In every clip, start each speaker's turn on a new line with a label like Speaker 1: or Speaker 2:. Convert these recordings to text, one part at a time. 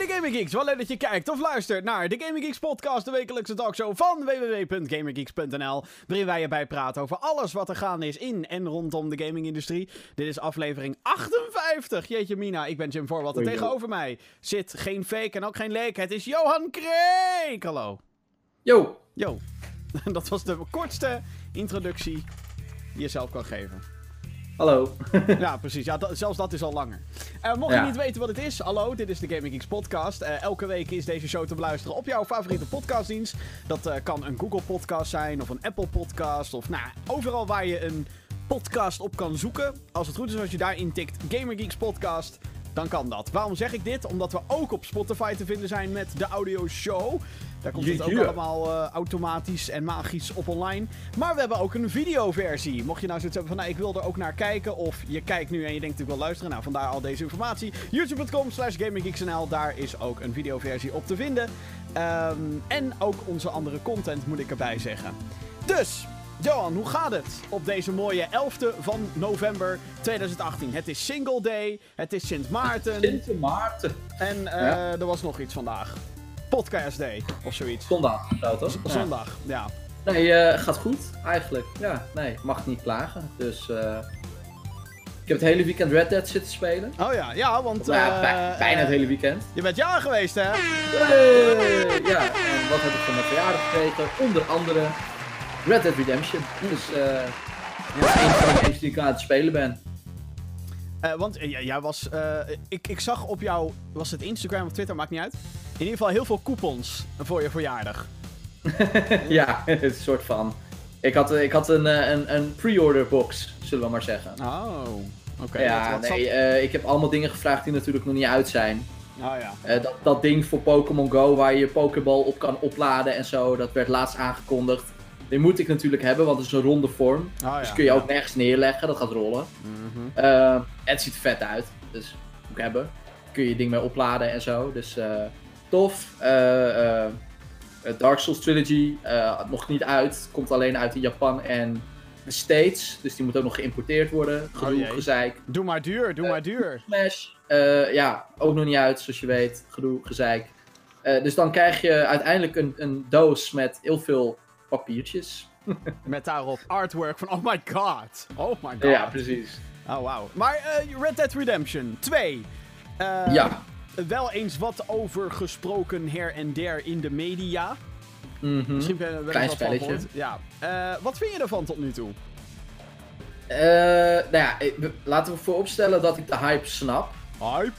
Speaker 1: de Gaming Geeks. Wel leuk dat je kijkt of luistert naar de Gaming Geeks podcast, de wekelijkse talkshow van www.gaminggeeks.nl, waarin wij erbij praten over alles wat er gaande is in en rondom de gamingindustrie. Dit is aflevering 58. Jeetje mina, ik ben Jim Voorwald en tegenover mij zit geen fake en ook geen leek. Het is Johan Kreek. Hallo.
Speaker 2: Yo,
Speaker 1: Yo. Dat was de kortste introductie die je zelf kan geven.
Speaker 2: Hallo.
Speaker 1: Ja, precies. Ja, dat- zelfs dat is al langer. Eh, mocht je niet weten wat het is, hallo, dit is de Gaming Geeks podcast. Eh, elke week is deze show te beluisteren op jouw favoriete podcastdienst. Dat eh, kan een Google podcast zijn of een Apple podcast of nou, overal waar je een podcast op kan zoeken. Als het goed is, als je daar intikt Gamer Geeks podcast, dan kan dat. Waarom zeg ik dit? Omdat we ook op Spotify te vinden zijn met de audio show. Daar komt het ook allemaal eh, automatisch en magisch op online. Maar we hebben ook een videoversie. Mocht je nou zoiets hebben van, nou, ik wil er ook naar kijken. Of je kijkt nu en je denkt, ik wil luisteren. Nou, vandaar al deze informatie. YouTube.com slash GamingGeeksNL. Daar is ook een videoversie op te vinden. Ehm, en ook onze andere content, moet ik erbij zeggen. Dus, Johan, hoe gaat het op deze mooie 11e van november 2018? Het is Single Day. Het is Sint Maarten.
Speaker 2: Sint Maarten.
Speaker 1: En eh,
Speaker 2: Ja.
Speaker 1: er was nog iets vandaag. Podcast Day of zoiets.
Speaker 2: Zondag, zou toch?
Speaker 1: Zondag, ja.
Speaker 2: Nee, eh, gaat goed, eigenlijk. Ja, nee, mag niet klagen. Dus, eh ik heb het hele weekend Red Dead zitten spelen.
Speaker 1: Oh ja, ja, want...
Speaker 2: Nou ja,
Speaker 1: eh,
Speaker 2: bij- bijna het
Speaker 1: eh,
Speaker 2: hele weekend.
Speaker 1: Je bent jarig geweest, hè?
Speaker 2: Hey! Ja, en wat heb ik van mijn verjaardag gekregen? Onder andere Red Dead Redemption. Dus, eh ja, een van de games die ik aan het spelen ben.
Speaker 1: Eh, want eh, ja, jij was... eh, ik, ik zag op jou... Was het Instagram of Twitter? Maakt niet uit. In ieder geval heel veel coupons voor je verjaardag.
Speaker 2: ja, een soort van... Ik had, ik had een, een, een pre-order box, zullen we maar zeggen.
Speaker 1: Oh, oké.
Speaker 2: ja,
Speaker 1: wat, wat
Speaker 2: nee, ik heb allemaal dingen gevraagd die natuurlijk nog niet uit zijn.
Speaker 1: Oh ja.
Speaker 2: Dat, dat ding voor Pokémon Go waar je je Pokéball op kan opladen en zo, dat werd laatst aangekondigd. Die moet ik natuurlijk hebben, want het is een ronde vorm.
Speaker 1: Oh,
Speaker 2: dus kun je ook nergens neerleggen, dat gaat rollen.
Speaker 1: Mhm.
Speaker 2: Eh, het ziet er vet uit, dus moet ik hebben. Kun je je ding mee opladen en zo, dus eh, tof. Eh, Dark Souls Trilogy, nog niet uit, komt alleen uit in Japan en de States. Dus die moet ook nog geïmporteerd worden. Gedoe,
Speaker 1: jee.
Speaker 2: gezeik.
Speaker 1: Doe maar duur, doe maar duur.
Speaker 2: Smash, ja, ook nog niet uit, zoals je weet. Gedoe, gezeik. Dus dan krijg je uiteindelijk een, een doos met heel veel papiertjes.
Speaker 1: Met daarop artwork van, oh my god. Oh my god.
Speaker 2: Ja, precies.
Speaker 1: Oh, wauw. Maar eh, Red Dead Redemption 2. Eh,
Speaker 2: Ja.
Speaker 1: Wel eens wat over gesproken her en der in de media.
Speaker 2: Mhm.
Speaker 1: Misschien ben wel
Speaker 2: Klein
Speaker 1: wat van
Speaker 2: spelletje.
Speaker 1: Ja. Eh, wat vind je ervan tot nu toe?
Speaker 2: Eh, nou ja, laten we vooropstellen dat ik de hype snap.
Speaker 1: Hype.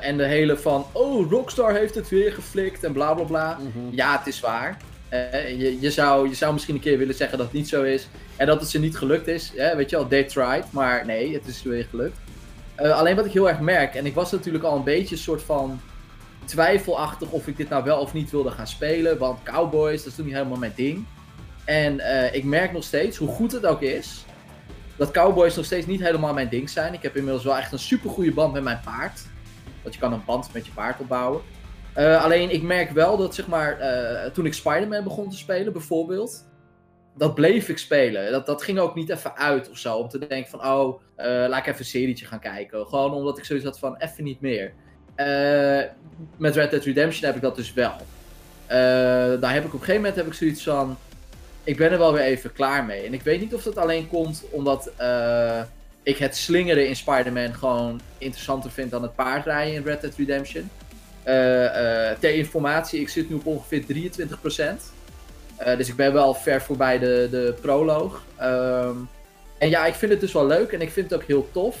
Speaker 2: En de hele van, oh, Rockstar heeft het weer geflikt en bla bla bla. Ja, het is waar. Eh, je, zou, je zou misschien een keer willen zeggen dat het niet zo is. En dat het ze niet gelukt is. Weet je wel, they tried. Maar nee, het is weer gelukt. Eh, alleen wat ik heel erg merk, en ik was natuurlijk al een beetje een soort van twijfelachtig of ik dit nou wel of niet wilde gaan spelen. Want Cowboys, dat is toen niet helemaal mijn ding. En eh, ik merk nog steeds, hoe goed het ook is, dat Cowboys nog steeds niet helemaal mijn ding zijn. Ik heb inmiddels wel echt een super goede band met mijn paard. Want je kan een band met je paard opbouwen. Eh, alleen ik merk wel dat, zeg maar, eh, toen ik Spider-Man begon te spelen, bijvoorbeeld. Dat bleef ik spelen. Dat, dat ging ook niet even uit of zo. Om te denken van, oh, eh, laat ik even een serietje gaan kijken. Gewoon omdat ik zoiets had van, even niet meer. Met Red Dead Redemption heb ik dat dus wel. Daar heb ik op een gegeven moment heb ik zoiets van, ik ben er wel weer even klaar mee. En ik weet niet of dat alleen komt omdat ik het slingeren in Spider-Man gewoon interessanter vind dan het paardrijden in Red Dead Redemption. Eh, eh, ter informatie, ik zit nu op ongeveer 23%. Eh, dus ik ben wel ver voorbij de, de proloog. Ehm, en ja, ik vind het dus wel leuk en ik vind het ook heel tof.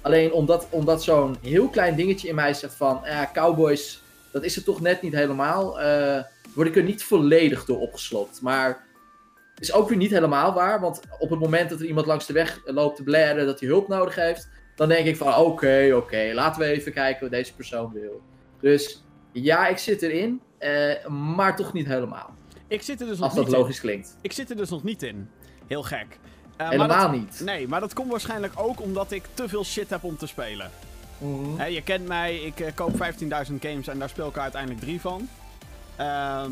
Speaker 2: Alleen omdat, omdat zo'n heel klein dingetje in mij zegt van... Cowboys, dat is het toch net niet helemaal. word ik er niet volledig door opgeslokt. Maar is ook weer niet helemaal waar. Want op het moment dat er iemand langs de weg loopt te blaren dat hij hulp nodig heeft... Dan denk ik van oké, oké, laten we even kijken wat deze persoon wil. Dus ja, ik zit erin. eh, maar toch niet helemaal.
Speaker 1: Ik zit er dus nog
Speaker 2: Als dat
Speaker 1: niet in.
Speaker 2: logisch klinkt.
Speaker 1: Ik zit er dus nog niet in. Heel gek. Maar
Speaker 2: Helemaal
Speaker 1: dat-
Speaker 2: niet.
Speaker 1: Nee, maar dat komt waarschijnlijk ook omdat ik te veel shit heb om te spelen. Hè, je kent mij, ik eh, koop 15.000 games en daar speel ik er uiteindelijk drie van. Ehm,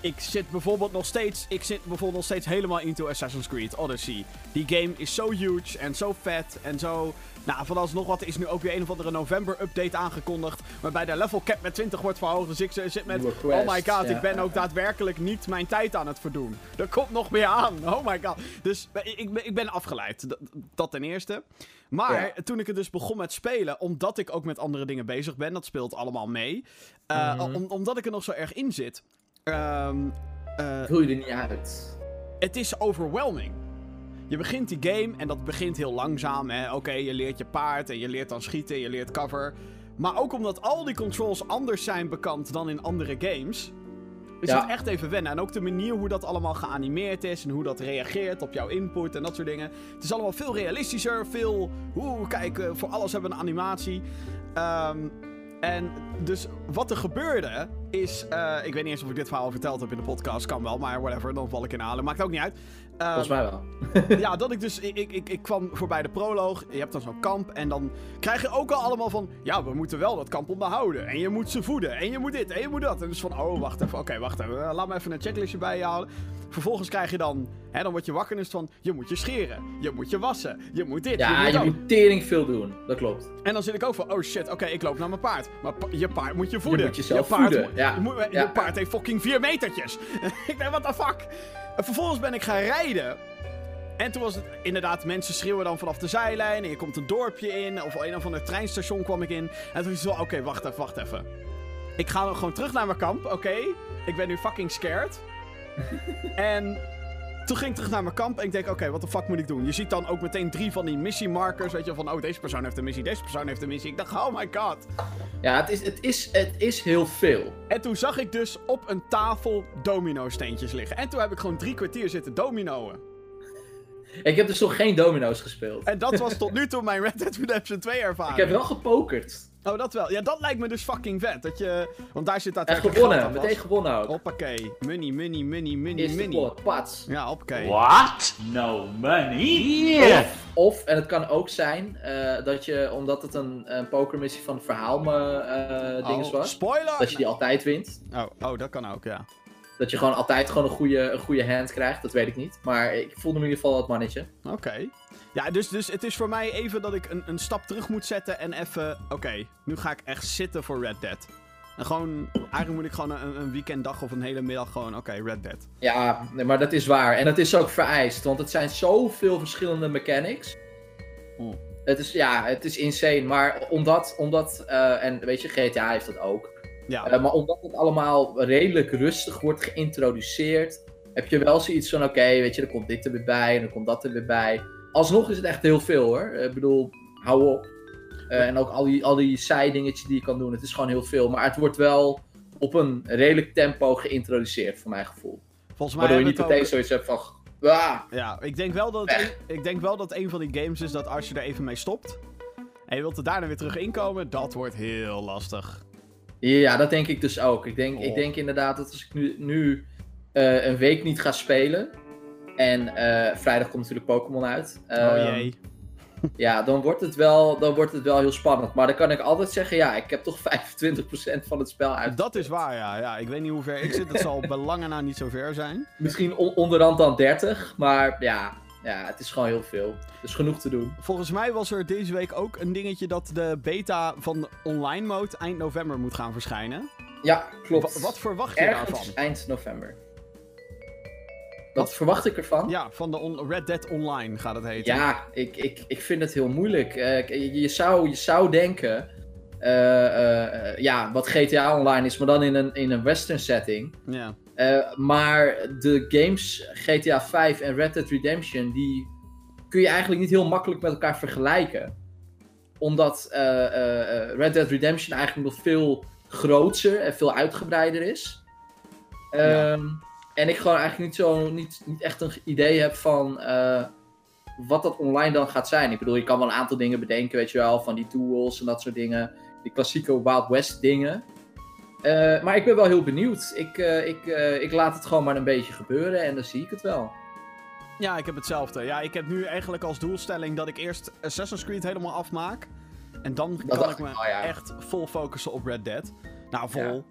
Speaker 1: ik zit bijvoorbeeld nog steeds. Ik zit bijvoorbeeld nog steeds helemaal into Assassin's Creed Odyssey. Die game is zo huge en zo vet en zo. Nou, vooralsnog wat is nu ook weer een of andere november-update aangekondigd. Waarbij de level cap met 20 wordt verhoogd. Dus ik zit met. Oh my god,
Speaker 2: ja.
Speaker 1: ik ben ook daadwerkelijk niet mijn tijd aan het verdoen. Er komt nog meer aan. Oh my god. Dus ik, ik, ben- ik ben afgeleid. Dat, dat ten eerste. Maar
Speaker 2: Ja.
Speaker 1: toen ik het dus begon met spelen, omdat ik ook met andere dingen bezig ben, dat speelt allemaal mee. Eh,
Speaker 2: Mhm.
Speaker 1: om- omdat ik er nog zo erg in zit. Ehm, eh,
Speaker 2: Wil je er niet uit?
Speaker 1: het is overwhelming. Je begint die game en dat begint heel langzaam. Oké, je leert je paard en je leert dan schieten, je leert cover. Maar ook omdat al die controls anders zijn bekend dan in andere games. Is
Speaker 2: Ja.
Speaker 1: het echt even wennen. En ook de manier hoe dat allemaal geanimeerd is. En hoe dat reageert op jouw input en dat soort dingen. Het is allemaal veel realistischer. Veel. Oeh, kijk, eh, voor alles hebben we een animatie. Ehm, en dus wat er gebeurde is. eh, ik weet niet eens of ik dit verhaal verteld heb in de podcast. Kan wel, maar whatever. Dan val ik in halen. Maakt ook niet uit. Ehm,
Speaker 2: Volgens mij wel.
Speaker 1: ja, dat ik dus. Ik, ik, ik, kwam voorbij de proloog. Je hebt dan zo'n kamp. En dan krijg je ook al allemaal van. Ja, we moeten wel dat kamp onderhouden. En je moet ze voeden. En je moet dit. En je moet dat. En dus van. Oh, wacht even. Oké, wacht even. eh, Laat me even een checklistje bij je houden. Vervolgens krijg je dan. Hè, dan word je wakker en is het van. Je moet je scheren. Je moet je wassen. Je moet dit.
Speaker 2: Ja,
Speaker 1: je moet
Speaker 2: je moet tering veel doen. Dat klopt.
Speaker 1: En dan zit ik ook van. Oh shit. Oké, ik loop naar mijn paard. Maar pa- je paard moet je voeden.
Speaker 2: moet jezelf
Speaker 1: paard
Speaker 2: voeden, ja.
Speaker 1: je, moet- je paard heeft fucking vier metertjes. ik denk, what the fuck? En vervolgens ben ik gaan rijden. En toen was het inderdaad, mensen schreeuwen dan vanaf de zijlijn. En je komt een dorpje in. Of een of ander treinstation kwam ik in. En toen was het zo, oké, wacht even, wacht even. Ik ga dan gewoon terug naar mijn kamp, oké. Ik ben nu fucking scared. en toen ging ik terug naar mijn kamp en ik denk, oké, wat de fuck moet ik doen? Je ziet dan ook meteen drie van die missiemarkers, weet je, van, oh, deze persoon heeft een missie, deze persoon heeft een missie. Ik dacht, oh my god.
Speaker 2: Ja, het is, het is, het is heel veel.
Speaker 1: En toen zag ik dus op een tafel domino-steentjes liggen. En toen heb ik gewoon drie kwartier zitten dominoen.
Speaker 2: Ik heb dus nog geen domino's gespeeld.
Speaker 1: En dat was tot nu toe mijn Red Dead Redemption 2 ervaring.
Speaker 2: Ik heb wel gepokerd.
Speaker 1: Oh, dat wel. Ja, dat lijkt me dus fucking vet. Dat je... Want daar zit daadwerkelijk geld
Speaker 2: gewonnen. Meteen gewonnen ook.
Speaker 1: Hoppakee. Money, money, money, money,
Speaker 2: Eerste
Speaker 1: money.
Speaker 2: plot, pats.
Speaker 1: Ja, hoppakee.
Speaker 3: What? No money?
Speaker 2: Of, of, en het kan ook zijn, eh, dat je, omdat het een, een pokermissie van verhaal eh dinges
Speaker 1: Oh,
Speaker 2: was,
Speaker 1: Spoiler!
Speaker 2: dat je die altijd wint.
Speaker 1: Oh, oh, dat kan ook, ja.
Speaker 2: Dat je gewoon altijd gewoon een goede, een goede hand krijgt, dat weet ik niet. Maar ik voelde me in ieder geval dat mannetje.
Speaker 1: Oké. Ja, dus, dus het is voor mij even dat ik een, een stap terug moet zetten en even... Oké, nu ga ik echt zitten voor Red Dead. En gewoon... Eigenlijk moet ik gewoon een, een weekenddag of een hele middag gewoon... Oké, Red Dead.
Speaker 2: Ja, nee, maar dat is waar. En dat is ook vereist, want het zijn zoveel verschillende mechanics.
Speaker 1: Oeh.
Speaker 2: Het is, ja, het is insane. Maar omdat, omdat eh, en weet je, GTA heeft dat ook.
Speaker 1: Ja.
Speaker 2: Eh, maar omdat het allemaal redelijk rustig wordt geïntroduceerd, heb je wel zoiets van: oké, weet je, er komt dit er weer bij en dan komt dat er weer bij. Alsnog is het echt heel veel hoor. Ik bedoel, hou op. Eh, en ook al die, al die zijdingetjes die je kan doen, het is gewoon heel veel. Maar het wordt wel op een redelijk tempo geïntroduceerd, voor mijn gevoel.
Speaker 1: Volgens mij
Speaker 2: Waardoor je niet meteen
Speaker 1: ook-
Speaker 2: zoiets hebt van. "Ah."
Speaker 1: Ja, ik denk, wel dat een, ik denk wel dat een van die games is dat als je er even mee stopt... En je wilt er daarna weer terug inkomen, dat wordt heel lastig.
Speaker 2: Ja, dat denk ik dus ook. Ik denk,
Speaker 1: Oh.
Speaker 2: ik denk inderdaad dat als ik nu, nu eh, een week niet ga spelen. En eh, vrijdag komt natuurlijk Pokémon uit.
Speaker 1: oh
Speaker 2: ehm,
Speaker 1: jee.
Speaker 2: Ja, dan wordt, het wel, dan wordt het wel heel spannend. Maar dan kan ik altijd zeggen, ja, ik heb toch 25% van het spel uit.
Speaker 1: Dat is waar, ja. ja. Ik weet niet hoe ver ik zit. Het zal belangen na niet zo ver zijn.
Speaker 2: Misschien on- onderhand dan 30, maar ja, ja, het is gewoon heel veel. Dus genoeg te doen.
Speaker 1: Volgens mij was er deze week ook een dingetje dat de beta van de online mode eind november moet gaan verschijnen.
Speaker 2: Ja, klopt.
Speaker 1: Wa- wat verwacht je
Speaker 2: Ergens
Speaker 1: daarvan?
Speaker 2: eind november. Wat verwacht ik ervan?
Speaker 1: Ja, van de Red Dead Online gaat het heten.
Speaker 2: Ja, ik, ik, ik vind het heel moeilijk. Eh, je, je zou, je zou denken, eh, eh, ja, wat GTA Online is, maar dan in een, in een western setting.
Speaker 1: Ja.
Speaker 2: Maar de games GTA 5 en Red Dead Redemption, die kun je eigenlijk niet heel makkelijk met elkaar vergelijken. Omdat Red Dead Redemption eigenlijk nog veel groter en veel uitgebreider is.
Speaker 1: Ja.
Speaker 2: En ik gewoon eigenlijk niet, zo, niet, niet echt een idee heb van eh, wat dat online dan gaat zijn. Ik bedoel, je kan wel een aantal dingen bedenken, weet je wel, van die tools en dat soort dingen. Die klassieke Wild West dingen. Eh, maar ik ben wel heel benieuwd. Ik, eh, ik, ik laat het gewoon maar een beetje gebeuren en dan zie ik het wel.
Speaker 1: ja, ik heb hetzelfde. Ja, ik heb nu eigenlijk als doelstelling dat ik eerst Assassin's Creed helemaal afmaak. En dan kan ik me
Speaker 2: ja.
Speaker 1: echt vol focussen op Red Dead. Nou, vol.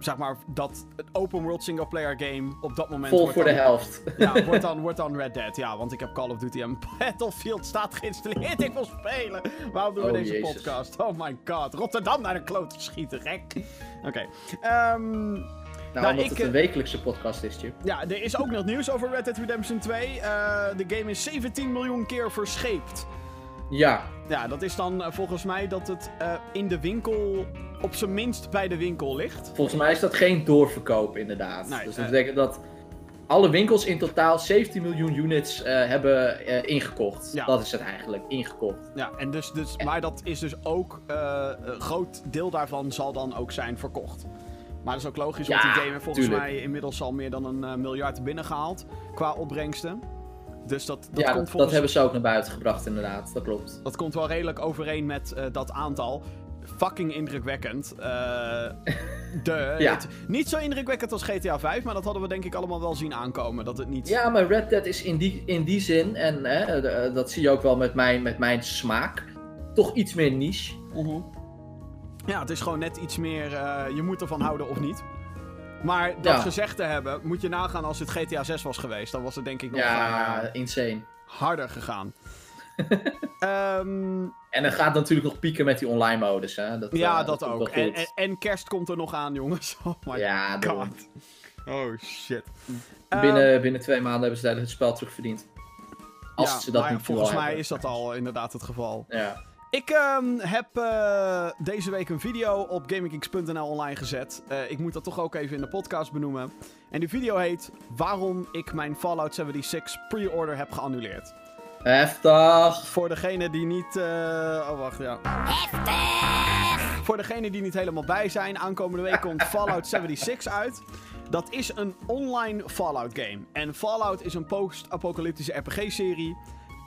Speaker 1: zeg maar, dat het open world single player game op dat moment...
Speaker 2: Vol voor de helft.
Speaker 1: Ja, wordt dan, wordt dan Red Dead. Ja, want ik heb Call of Duty en Battlefield staat geïnstalleerd. Ik wil spelen. Waarom doen we
Speaker 2: Oh,
Speaker 1: deze
Speaker 2: Jezus.
Speaker 1: podcast? Oh my god. Rotterdam naar de kloot schieten, gek. Oké. Ehm,
Speaker 2: Nou,
Speaker 1: Nou,
Speaker 2: omdat
Speaker 1: ik,
Speaker 2: het
Speaker 1: eh,
Speaker 2: een wekelijkse podcast is, Tje.
Speaker 1: ja, er is ook nog nieuws over Red Dead Redemption 2. Eh, de game is 17 miljoen keer verscheept.
Speaker 2: Ja,
Speaker 1: Ja, dat is dan eh, volgens mij dat het eh, in de winkel, op zijn minst bij de winkel ligt.
Speaker 2: volgens mij is dat geen doorverkoop, inderdaad.
Speaker 1: Nee,
Speaker 2: dus dat
Speaker 1: eh.
Speaker 2: betekent dat alle winkels in totaal 17 miljoen units hebben ingekocht.
Speaker 1: Ja.
Speaker 2: Dat is het eigenlijk, ingekocht.
Speaker 1: Ja, en dus, dus, maar dat is dus ook, een groot deel daarvan zal dan ook zijn verkocht. Maar dat is ook logisch, want
Speaker 2: Ja,
Speaker 1: die game heeft volgens
Speaker 2: tuurlijk.
Speaker 1: mij inmiddels al meer dan een miljard binnengehaald qua opbrengsten. Dus dat, dat,
Speaker 2: ja,
Speaker 1: komt
Speaker 2: dat,
Speaker 1: volgens,
Speaker 2: dat hebben ze ook naar buiten gebracht, inderdaad. Dat klopt.
Speaker 1: dat komt wel redelijk overeen met eh, dat aantal. Fucking indrukwekkend. Eh, de,
Speaker 2: Ja.
Speaker 1: het- niet zo indrukwekkend als GTA 5, maar dat hadden we denk ik allemaal wel zien aankomen. Dat het niet...
Speaker 2: Ja, maar Red Dead is in die, in die zin, en hè, eh, dat zie je ook wel met mijn, met mijn smaak, toch iets meer niche.
Speaker 1: Mhm. Ja, het is gewoon net iets meer. je moet ervan houden of niet. Maar dat
Speaker 2: Ja.
Speaker 1: gezegd te hebben, moet je nagaan als het GTA 6 was geweest. Dan was het denk ik nog
Speaker 2: Ja,
Speaker 1: eh,
Speaker 2: insane.
Speaker 1: harder gegaan. Ehm,
Speaker 2: En het gaat natuurlijk nog pieken met die online modus, hè. Dat,
Speaker 1: ja,
Speaker 2: eh,
Speaker 1: dat, ook. En, en, en kerst komt er nog aan, jongens. Oh my
Speaker 2: ja,
Speaker 1: god. Oh shit. Ehm,
Speaker 2: binnen, binnen twee maanden hebben ze daar het spel terugverdiend. Als
Speaker 1: ja,
Speaker 2: ze dat
Speaker 1: ja,
Speaker 2: niet
Speaker 1: Volgens mij is dat al inderdaad het geval.
Speaker 2: Ja.
Speaker 1: Ik ehm, heb eh, deze week een video op gaminggeeks.nl online gezet. Eh, ik moet dat toch ook even in de podcast benoemen. En die video heet Waarom ik mijn Fallout 76 pre-order heb geannuleerd.
Speaker 2: Heftig.
Speaker 1: Voor degene die niet... eh, Oh, wacht, ja. Voor degene die niet helemaal bij zijn, aankomende week komt Fallout 76 uit. Dat is een online Fallout game. En Fallout is een post-apocalyptische RPG-serie.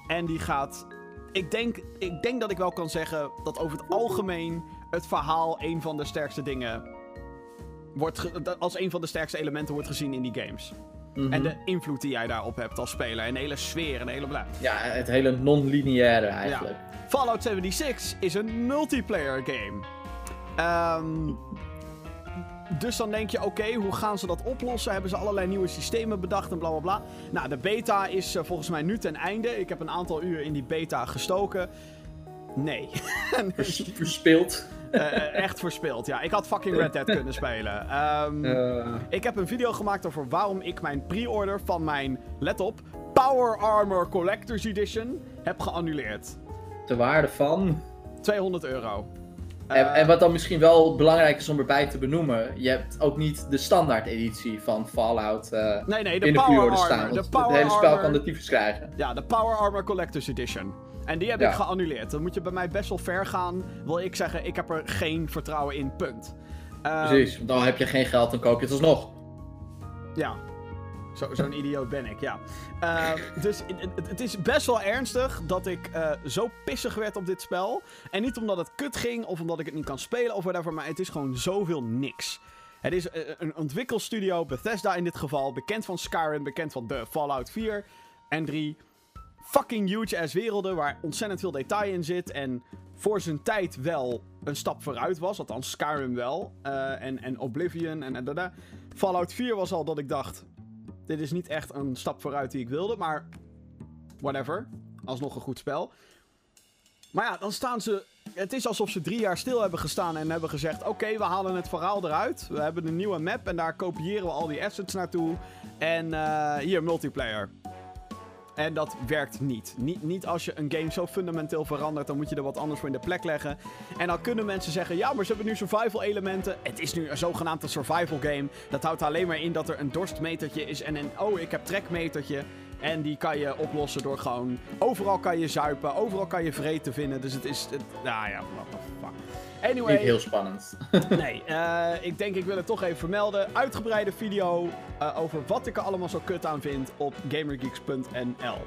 Speaker 1: En die gaat. Ik denk, ik denk dat ik wel kan zeggen dat over het algemeen het verhaal een van de sterkste dingen. Wordt als een van de sterkste elementen wordt gezien in die games.
Speaker 2: Mhm.
Speaker 1: En de invloed die jij daarop hebt als speler. En de hele sfeer en de hele bla.
Speaker 2: Ja, het hele non-lineaire eigenlijk.
Speaker 1: Fallout 76 is een multiplayer game. Ehm, dus dan denk je, oké, hoe gaan ze dat oplossen? Hebben ze allerlei nieuwe systemen bedacht en bla bla bla. Nou, de beta is eh, volgens mij nu ten einde. Ik heb een aantal uur in die beta gestoken. Nee.
Speaker 2: Vers- Verspeeld.
Speaker 1: Eh, echt verspeeld. Ja, ik had fucking Red Dead kunnen spelen. Ehm,
Speaker 2: Eh,
Speaker 1: Ik heb een video gemaakt over waarom ik mijn pre-order van mijn, let op, Power Armor Collector's Edition heb geannuleerd.
Speaker 2: de waarde van.
Speaker 1: 200 euro.
Speaker 2: En,
Speaker 1: Eh,
Speaker 2: en wat dan misschien wel belangrijk is om erbij te benoemen, je hebt ook niet de standaard editie van Fallout eh
Speaker 1: Nee, nee, de
Speaker 2: in de
Speaker 1: Power
Speaker 2: pre-order
Speaker 1: Armor.
Speaker 2: staan.
Speaker 1: De
Speaker 2: het hele spel
Speaker 1: Armor,
Speaker 2: kan de tyfus krijgen.
Speaker 1: Ja, de Power Armor Collector's Edition. En die heb
Speaker 2: Ja.
Speaker 1: ik geannuleerd. Dan moet je bij mij best wel ver gaan. Wil ik zeggen, ik heb er geen vertrouwen in, punt. Ehm,
Speaker 2: Precies, want dan heb je geen geld, dan koop je het alsnog.
Speaker 1: Ja. Zo- Zo'n idioot ben ik, ja. Ehm, dus het, het- is best wel ernstig dat ik eh, zo pissig werd op dit spel. En niet omdat het kut ging of omdat ik het niet kan spelen of whatever, maar het is gewoon zoveel niks. Het is eh, een ontwikkelstudio, Bethesda in dit geval, bekend van Skyrim, bekend van de Fallout 4 en 3. Fucking huge ass werelden waar ontzettend veel detail in zit en voor zijn tijd wel een stap vooruit was. Althans, Skyrim wel. eh, en, en Oblivion en, en dada. Fallout 4 was al dat ik dacht... Dit is niet echt een stap vooruit die ik wilde, maar... Whatever. Alsnog een goed spel. Maar ja, dan staan ze... Het is alsof ze drie jaar stil hebben gestaan en hebben gezegd... Oké, we halen het verhaal eruit. We hebben een nieuwe map en daar kopiëren we al die assets naartoe. En eh, hier, multiplayer. En dat werkt niet. niet. Niet als je een game zo fundamenteel verandert, dan moet je er wat anders voor in de plek leggen. En dan kunnen mensen zeggen, ja, maar ze hebben nu survival elementen. Het is nu een zogenaamde survival game. Dat houdt alleen maar in dat er een dorstmetertje is en een, oh, ik heb trekmetertje. En die kan je oplossen door gewoon, overal kan je zuipen, overal kan je vreten vinden. Dus het is, nou ja. Anyway,
Speaker 2: Niet heel spannend.
Speaker 1: Nee, eh, ik denk ik wil het toch even vermelden. Uitgebreide video eh, over wat ik er allemaal zo kut aan vind op gamergeeks.nl.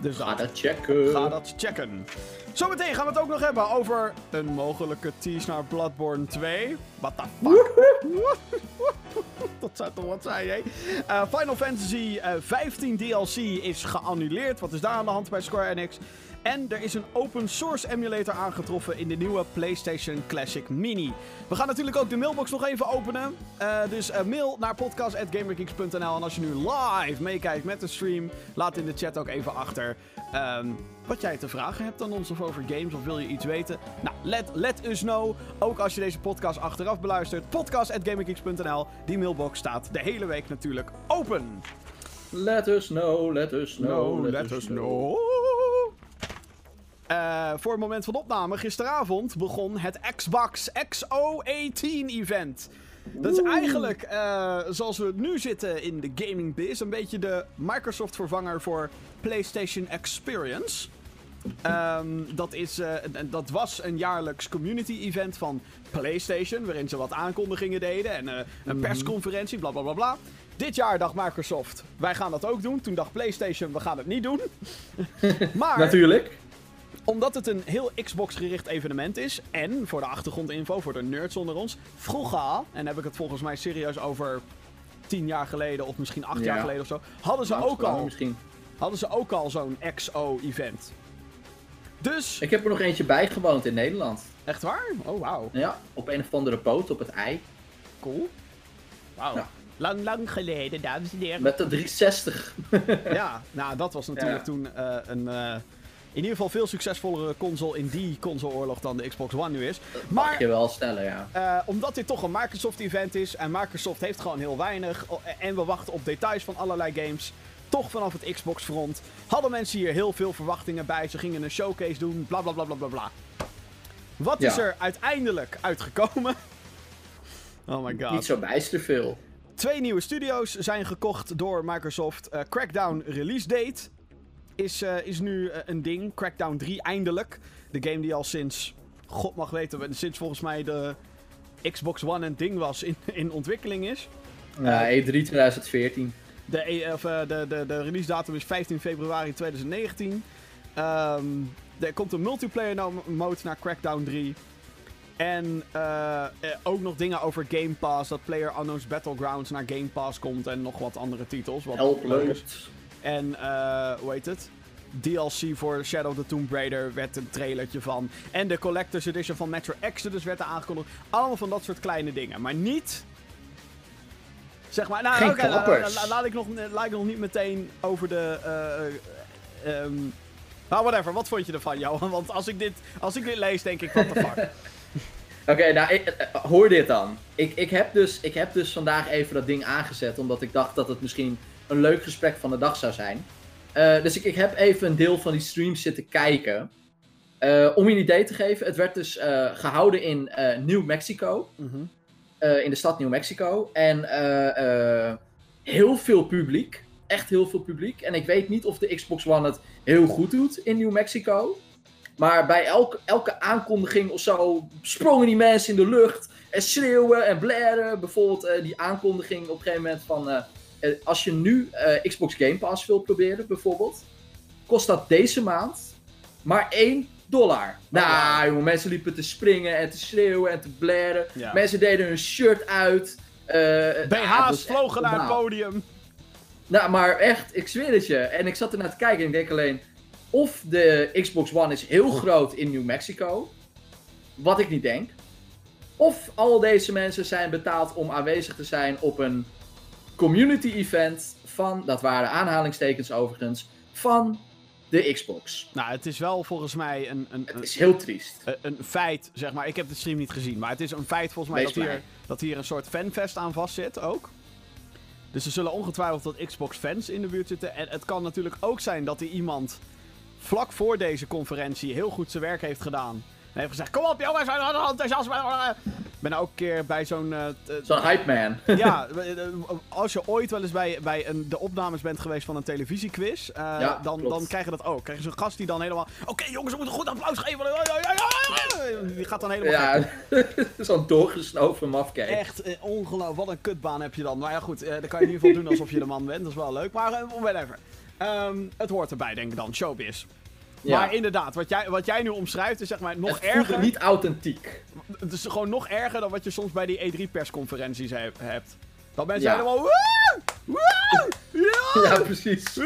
Speaker 1: Dus
Speaker 2: Ga
Speaker 1: dat.
Speaker 2: checken.
Speaker 1: Ga dat checken. Zometeen gaan we het ook nog hebben over een mogelijke tease naar Bloodborne 2. What the fuck? dat zou toch wat zijn, hè? Eh, Final Fantasy eh, 15 DLC is geannuleerd. Wat is daar aan de hand bij Square Enix? En er is een open source emulator aangetroffen in de nieuwe PlayStation Classic Mini. We gaan natuurlijk ook de mailbox nog even openen. Eh, dus eh, mail naar podcast.gamergeeks.nl. En als je nu live meekijkt met de stream, laat in de chat ook even achter ehm, wat jij te vragen hebt aan ons of over games of wil je iets weten. Nou, let, let us know. Ook als je deze podcast achteraf beluistert. Podcast.gamergeeks.nl. Die mailbox staat de hele week natuurlijk open.
Speaker 2: Let us know, let us know, let, us know.
Speaker 1: Eh, voor het moment van opname, gisteravond, begon het Xbox XO18-event. Dat is eigenlijk, eh, zoals we nu zitten in de gaming biz, een beetje de Microsoft-vervanger voor PlayStation Experience. Ehm, dat, is, en dat was een jaarlijks community-event van PlayStation, waarin ze wat aankondigingen deden en een persconferentie, bla bla bla bla. Dit jaar dacht Microsoft, wij gaan dat ook doen. Toen dacht PlayStation, we gaan het niet doen. maar
Speaker 2: Natuurlijk.
Speaker 1: Omdat het een heel Xbox-gericht evenement is. En voor de achtergrondinfo, voor de nerds onder ons. Vroeger, en heb ik het volgens mij serieus over tien jaar geleden of misschien acht
Speaker 2: Ja.
Speaker 1: jaar geleden of zo. Hadden ze ook al,
Speaker 2: Misschien.
Speaker 1: hadden ze ook al zo'n XO-event. Dus,
Speaker 2: Ik heb er nog eentje bij gewoond in Nederland.
Speaker 1: echt waar? Oh, wauw.
Speaker 2: Ja, op een of andere poot op het ei.
Speaker 1: Cool. Wauw.
Speaker 2: Ja.
Speaker 1: Lang, lang geleden, dames en heren.
Speaker 2: Met de 360.
Speaker 1: Ja, nou, dat was natuurlijk
Speaker 2: Ja.
Speaker 1: toen eh, een... eh, in ieder geval veel succesvollere console in die consoleoorlog dan de Xbox One nu is.
Speaker 2: Mag
Speaker 1: Maar
Speaker 2: je wel stellen, ja.
Speaker 1: Eh, omdat dit toch een Microsoft-event is en Microsoft heeft gewoon heel weinig o- en we wachten op details van allerlei games, toch vanaf het Xbox-front, hadden mensen hier heel veel verwachtingen bij. Ze gingen een showcase doen, bla bla bla bla bla bla. Wat is er uiteindelijk uitgekomen? Oh my god.
Speaker 2: Niet zo bijster veel.
Speaker 1: Twee nieuwe studio's zijn gekocht door Microsoft. Eh, Crackdown release date is, eh, is nu eh, een ding. Crackdown 3 eindelijk. De game die al sinds, god mag weten, sinds volgens mij de Xbox One een ding was in, in ontwikkeling is.
Speaker 2: Ja, E3 2014.
Speaker 1: De, e- of, eh, de, de, de release datum is 15 februari 2019. Ehm, er komt een multiplayer mode naar Crackdown 3. En eh, eh, ook nog dingen over Game Pass. Dat Player Unknown's Battlegrounds naar Game Pass komt. En nog wat andere titels. Wat
Speaker 2: Help
Speaker 1: leuk
Speaker 2: leuk.
Speaker 1: is. En eh, hoe heet het? DLC voor Shadow of the Tomb Raider werd een trailertje van. En de Collector's Edition van Metro Exodus werd er aangekondigd. Allemaal van dat soort kleine dingen. Maar niet... Zeg maar... Nou,
Speaker 2: Geen
Speaker 1: oké, la- la-
Speaker 2: klappers.
Speaker 1: la- laat, ik nog, laat ik nog niet meteen over de... eh, eh, ehm, nou, whatever. Wat vond je ervan, Johan? Want als ik dit, als ik dit lees, denk ik, what the fuck.
Speaker 2: Oké, nou, ik, hoor dit dan. Ik, ik, heb dus, ik heb dus vandaag even dat ding aangezet, omdat ik dacht dat het misschien een leuk gesprek van de dag zou zijn. Eh, dus ik, ik heb even een deel van die stream zitten kijken. Eh, om je een idee te geven, het werd dus eh, gehouden in New Mexico.
Speaker 1: Mhm.
Speaker 2: in de stad New Mexico. En heel veel publiek. Echt heel veel publiek. En ik weet niet of de Xbox One het heel goed doet in New Mexico. Maar bij elke, elke aankondiging of zo sprongen die mensen in de lucht. En schreeuwen en blaren. Bijvoorbeeld die aankondiging op een gegeven moment van... eh, eh, als je nu eh, Xbox Game Pass wil proberen, bijvoorbeeld. Kost dat deze maand maar 1 dollar. Nou, jongen, mensen liepen te springen en te schreeuwen en te blaren.
Speaker 1: Ja.
Speaker 2: Mensen deden hun shirt uit. eh, ja, het
Speaker 1: BH's vlogen naar het podium.
Speaker 2: Nou, maar echt, ik zweer het je. En ik zat ernaar te kijken en ik denk alleen... Of de Xbox One is heel groot in New Mexico. Wat ik niet denk. Of al deze mensen zijn betaald om aanwezig te zijn op een community event van... Dat waren aanhalingstekens overigens. Van de Xbox.
Speaker 1: Nou, het is wel volgens mij een, een,
Speaker 2: Het is heel triest.
Speaker 1: een- een feit, zeg maar. Ik heb de stream niet gezien, maar het is een feit volgens mij dat hier, dat hier een soort fanfest aan vast zit ook. Dus er zullen ongetwijfeld wat Xbox fans in de buurt zitten. En het kan natuurlijk ook zijn dat er iemand vlak voor deze conferentie heel goed zijn werk heeft gedaan. En heeft gezegd, kom op jongens, enthousiasme. Ik ben ook een keer bij zo'n... eh, t-
Speaker 2: Zo'n hype man.
Speaker 1: ja, eh, als je ooit wel eens bij, bij een, de opnames bent geweest van een televisiequiz, eh,
Speaker 2: Ja,
Speaker 1: dan,
Speaker 2: klopt.
Speaker 1: dan krijg je dat ook. Krijg je zo'n gast die dan helemaal... Oké jongens, we moeten een goed applaus geven. Die gaat dan helemaal.
Speaker 2: Ja, zo'n doorgesnoven mafkees.
Speaker 1: Echt eh, ongelooflijk. Wat een kutbaan heb je dan. Maar ja goed, eh, dan kan je in ieder geval doen alsof je de man bent. Dat is wel leuk. Maar eh, whatever. Ehm, het hoort erbij, denk ik dan. Showbiz.
Speaker 2: Ja.
Speaker 1: Maar inderdaad, wat jij, wat jij nu omschrijft is zeg maar nog erger.
Speaker 2: niet authentiek.
Speaker 1: Het is gewoon nog erger dan wat je soms bij die E3-persconferenties hebt. Dat mensen
Speaker 2: Ja.
Speaker 1: helemaal... "Woe! Woe! Ja!
Speaker 2: Ja, precies.
Speaker 1: Ja!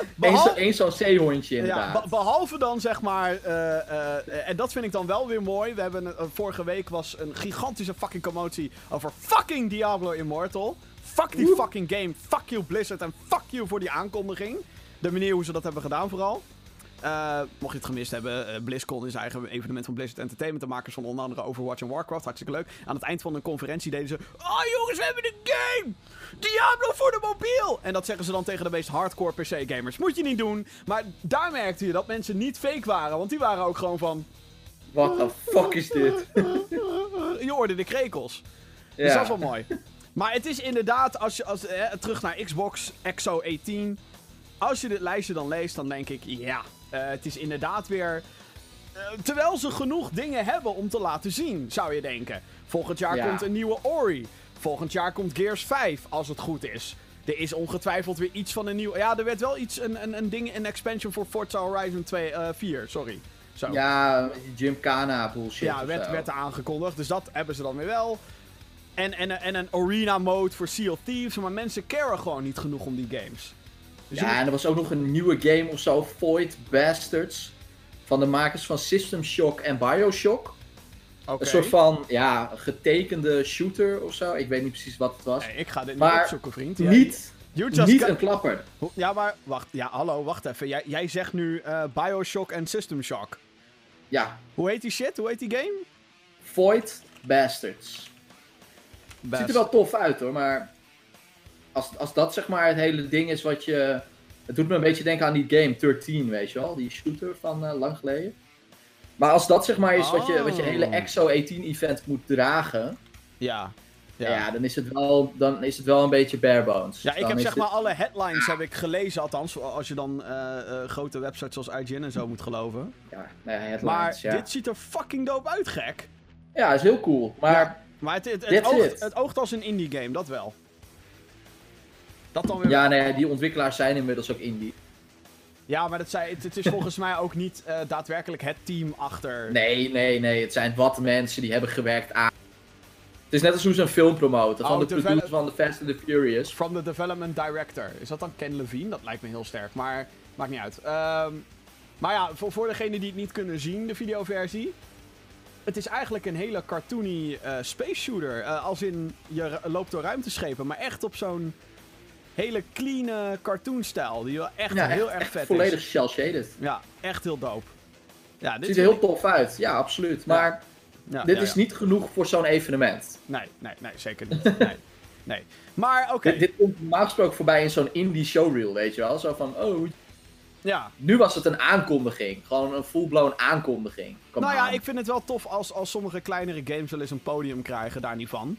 Speaker 2: Eén
Speaker 1: Behal-
Speaker 2: zo- één zo'n zeehondje
Speaker 1: ja,
Speaker 2: inderdaad.
Speaker 1: be- behalve dan zeg maar, eh, eh, en dat vind ik dan wel weer mooi. We hebben een- eh, vorige week was een gigantische fucking commotie over fucking Diablo Immortal. Fuck die
Speaker 2: Woe. fucking
Speaker 1: game, fuck you Blizzard en fuck you voor die aankondiging. De manier hoe ze dat hebben gedaan vooral. Eh, mocht je het gemist hebben, eh, BlizzCon is eigen evenement van Blizzard Entertainment. De makers van onder andere Overwatch en Warcraft. Hartstikke leuk. Aan het eind van een conferentie deden ze... Oh jongens, we hebben een game! Diablo voor de mobiel! En dat zeggen ze dan tegen de meest hardcore PC-gamers. Moet je niet doen. Maar daar merkte je dat mensen niet fake waren. Want die waren ook gewoon van...
Speaker 2: What the fuck is dit?
Speaker 1: Je hoorde de krekels. Dus dat is wel mooi. Maar het is inderdaad, als je, als, eh, terug naar Xbox Exo 18. Als je dit lijstje dan leest, dan denk ik, ja, het is inderdaad weer... eh, terwijl ze genoeg dingen hebben om te laten zien, zou je denken. Volgend jaar
Speaker 2: Ja.
Speaker 1: komt een nieuwe Ori. Volgend jaar komt Gears 5, als het goed is. Er is ongetwijfeld weer iets van een nieuw... Ja, er werd wel iets, een, een, een ding, een expansion voor Forza Horizon 2, eh 4, sorry. Zo.
Speaker 2: Ja, Gymkhana bullshit.
Speaker 1: Ja, werd, werd aangekondigd. Dus dat hebben ze dan weer wel. En, en, en een arena mode voor Sea of Thieves. Maar mensen caren gewoon niet genoeg om die games. Dus
Speaker 2: Ja, en er was ook nog een nieuwe game of zo, Void Bastards. Van de makers van System Shock en Bioshock. Een soort van, ja, getekende shooter of zo. Ik weet niet precies wat het was.
Speaker 1: Nee, ik ga dit niet
Speaker 2: Maar
Speaker 1: opzoeken, vriend. Jij-
Speaker 2: Niet, niet een klapper.
Speaker 1: Ja, maar wacht. Ja, hallo, wacht even. Jij, jij zegt nu eh, Bioshock en System Shock.
Speaker 2: Ja,
Speaker 1: Hoe heet die shit? Hoe heet die game?
Speaker 2: Void Bastards.
Speaker 1: Best.
Speaker 2: Ziet er wel tof uit hoor, maar als, als dat zeg maar het hele ding is wat je... Het doet me een beetje denken aan die game 13, weet je wel? Die shooter van eh, lang geleden. Maar als dat zeg maar is wat je, wat je
Speaker 1: Oh.
Speaker 2: hele Exo 18 event moet dragen,
Speaker 1: Ja.
Speaker 2: ja.
Speaker 1: Ja.
Speaker 2: dan, is het wel, dan is het wel een beetje bare bones.
Speaker 1: Ja, ik heb zeg maar alle headlines heb ik gelezen, althans, als je dan eh, eh, grote websites zoals IGN en zo moet geloven.
Speaker 2: Ja, nee, headlines,
Speaker 1: Maar
Speaker 2: ja.
Speaker 1: dit ziet er fucking dope uit, gek.
Speaker 2: Ja, is heel cool. Maar
Speaker 1: Ja. Maar het, het, het,
Speaker 2: That's
Speaker 1: oogt,
Speaker 2: it.
Speaker 1: het oogt als een indie game, dat wel. Dat dan weer.
Speaker 2: ja,
Speaker 1: Ja,
Speaker 2: nee, die ontwikkelaars zijn inmiddels ook indie.
Speaker 1: maar dat zei, het, het is volgens mij ook niet eh, daadwerkelijk het team achter.
Speaker 2: Nee, nee, nee. Het zijn wat mensen die hebben gewerkt aan. Het is net als hoe ze een film promoten. Van
Speaker 1: Oh,
Speaker 2: de
Speaker 1: develop-
Speaker 2: producer van The Fast and the Furious.
Speaker 1: From the development director. Is dat dan Ken Levine? Dat lijkt me heel sterk, maar maakt niet uit. Ehm, maar ja, voor, voor degenen die het niet kunnen zien, de videoversie. Het is eigenlijk een hele cartoony eh, space shooter. Eh, als in, je loopt door ruimteschepen, maar echt op zo'n hele clean eh, cartoonstijl. Die wel echt
Speaker 2: Ja,
Speaker 1: heel
Speaker 2: echt,
Speaker 1: erg
Speaker 2: echt
Speaker 1: vet
Speaker 2: volledig
Speaker 1: is.
Speaker 2: shell-shaded.
Speaker 1: Ja, echt heel dope. Ja, dit
Speaker 2: ziet er heel tof uit. Ja, absoluut. Maar
Speaker 1: ja,
Speaker 2: dit
Speaker 1: ja,
Speaker 2: is niet genoeg voor zo'n evenement.
Speaker 1: Nee, nee, nee, zeker niet. Nee. nee. Maar oké,
Speaker 2: Dit, dit komt normaal gesproken voorbij in zo'n indie showreel, weet je wel. Zo van, oh,
Speaker 1: ja.
Speaker 2: nu was het een aankondiging. Gewoon een full-blown aankondiging. Kom
Speaker 1: Nou ja, ik vind het wel tof als, als sommige kleinere games wel eens een podium krijgen, daar niet van.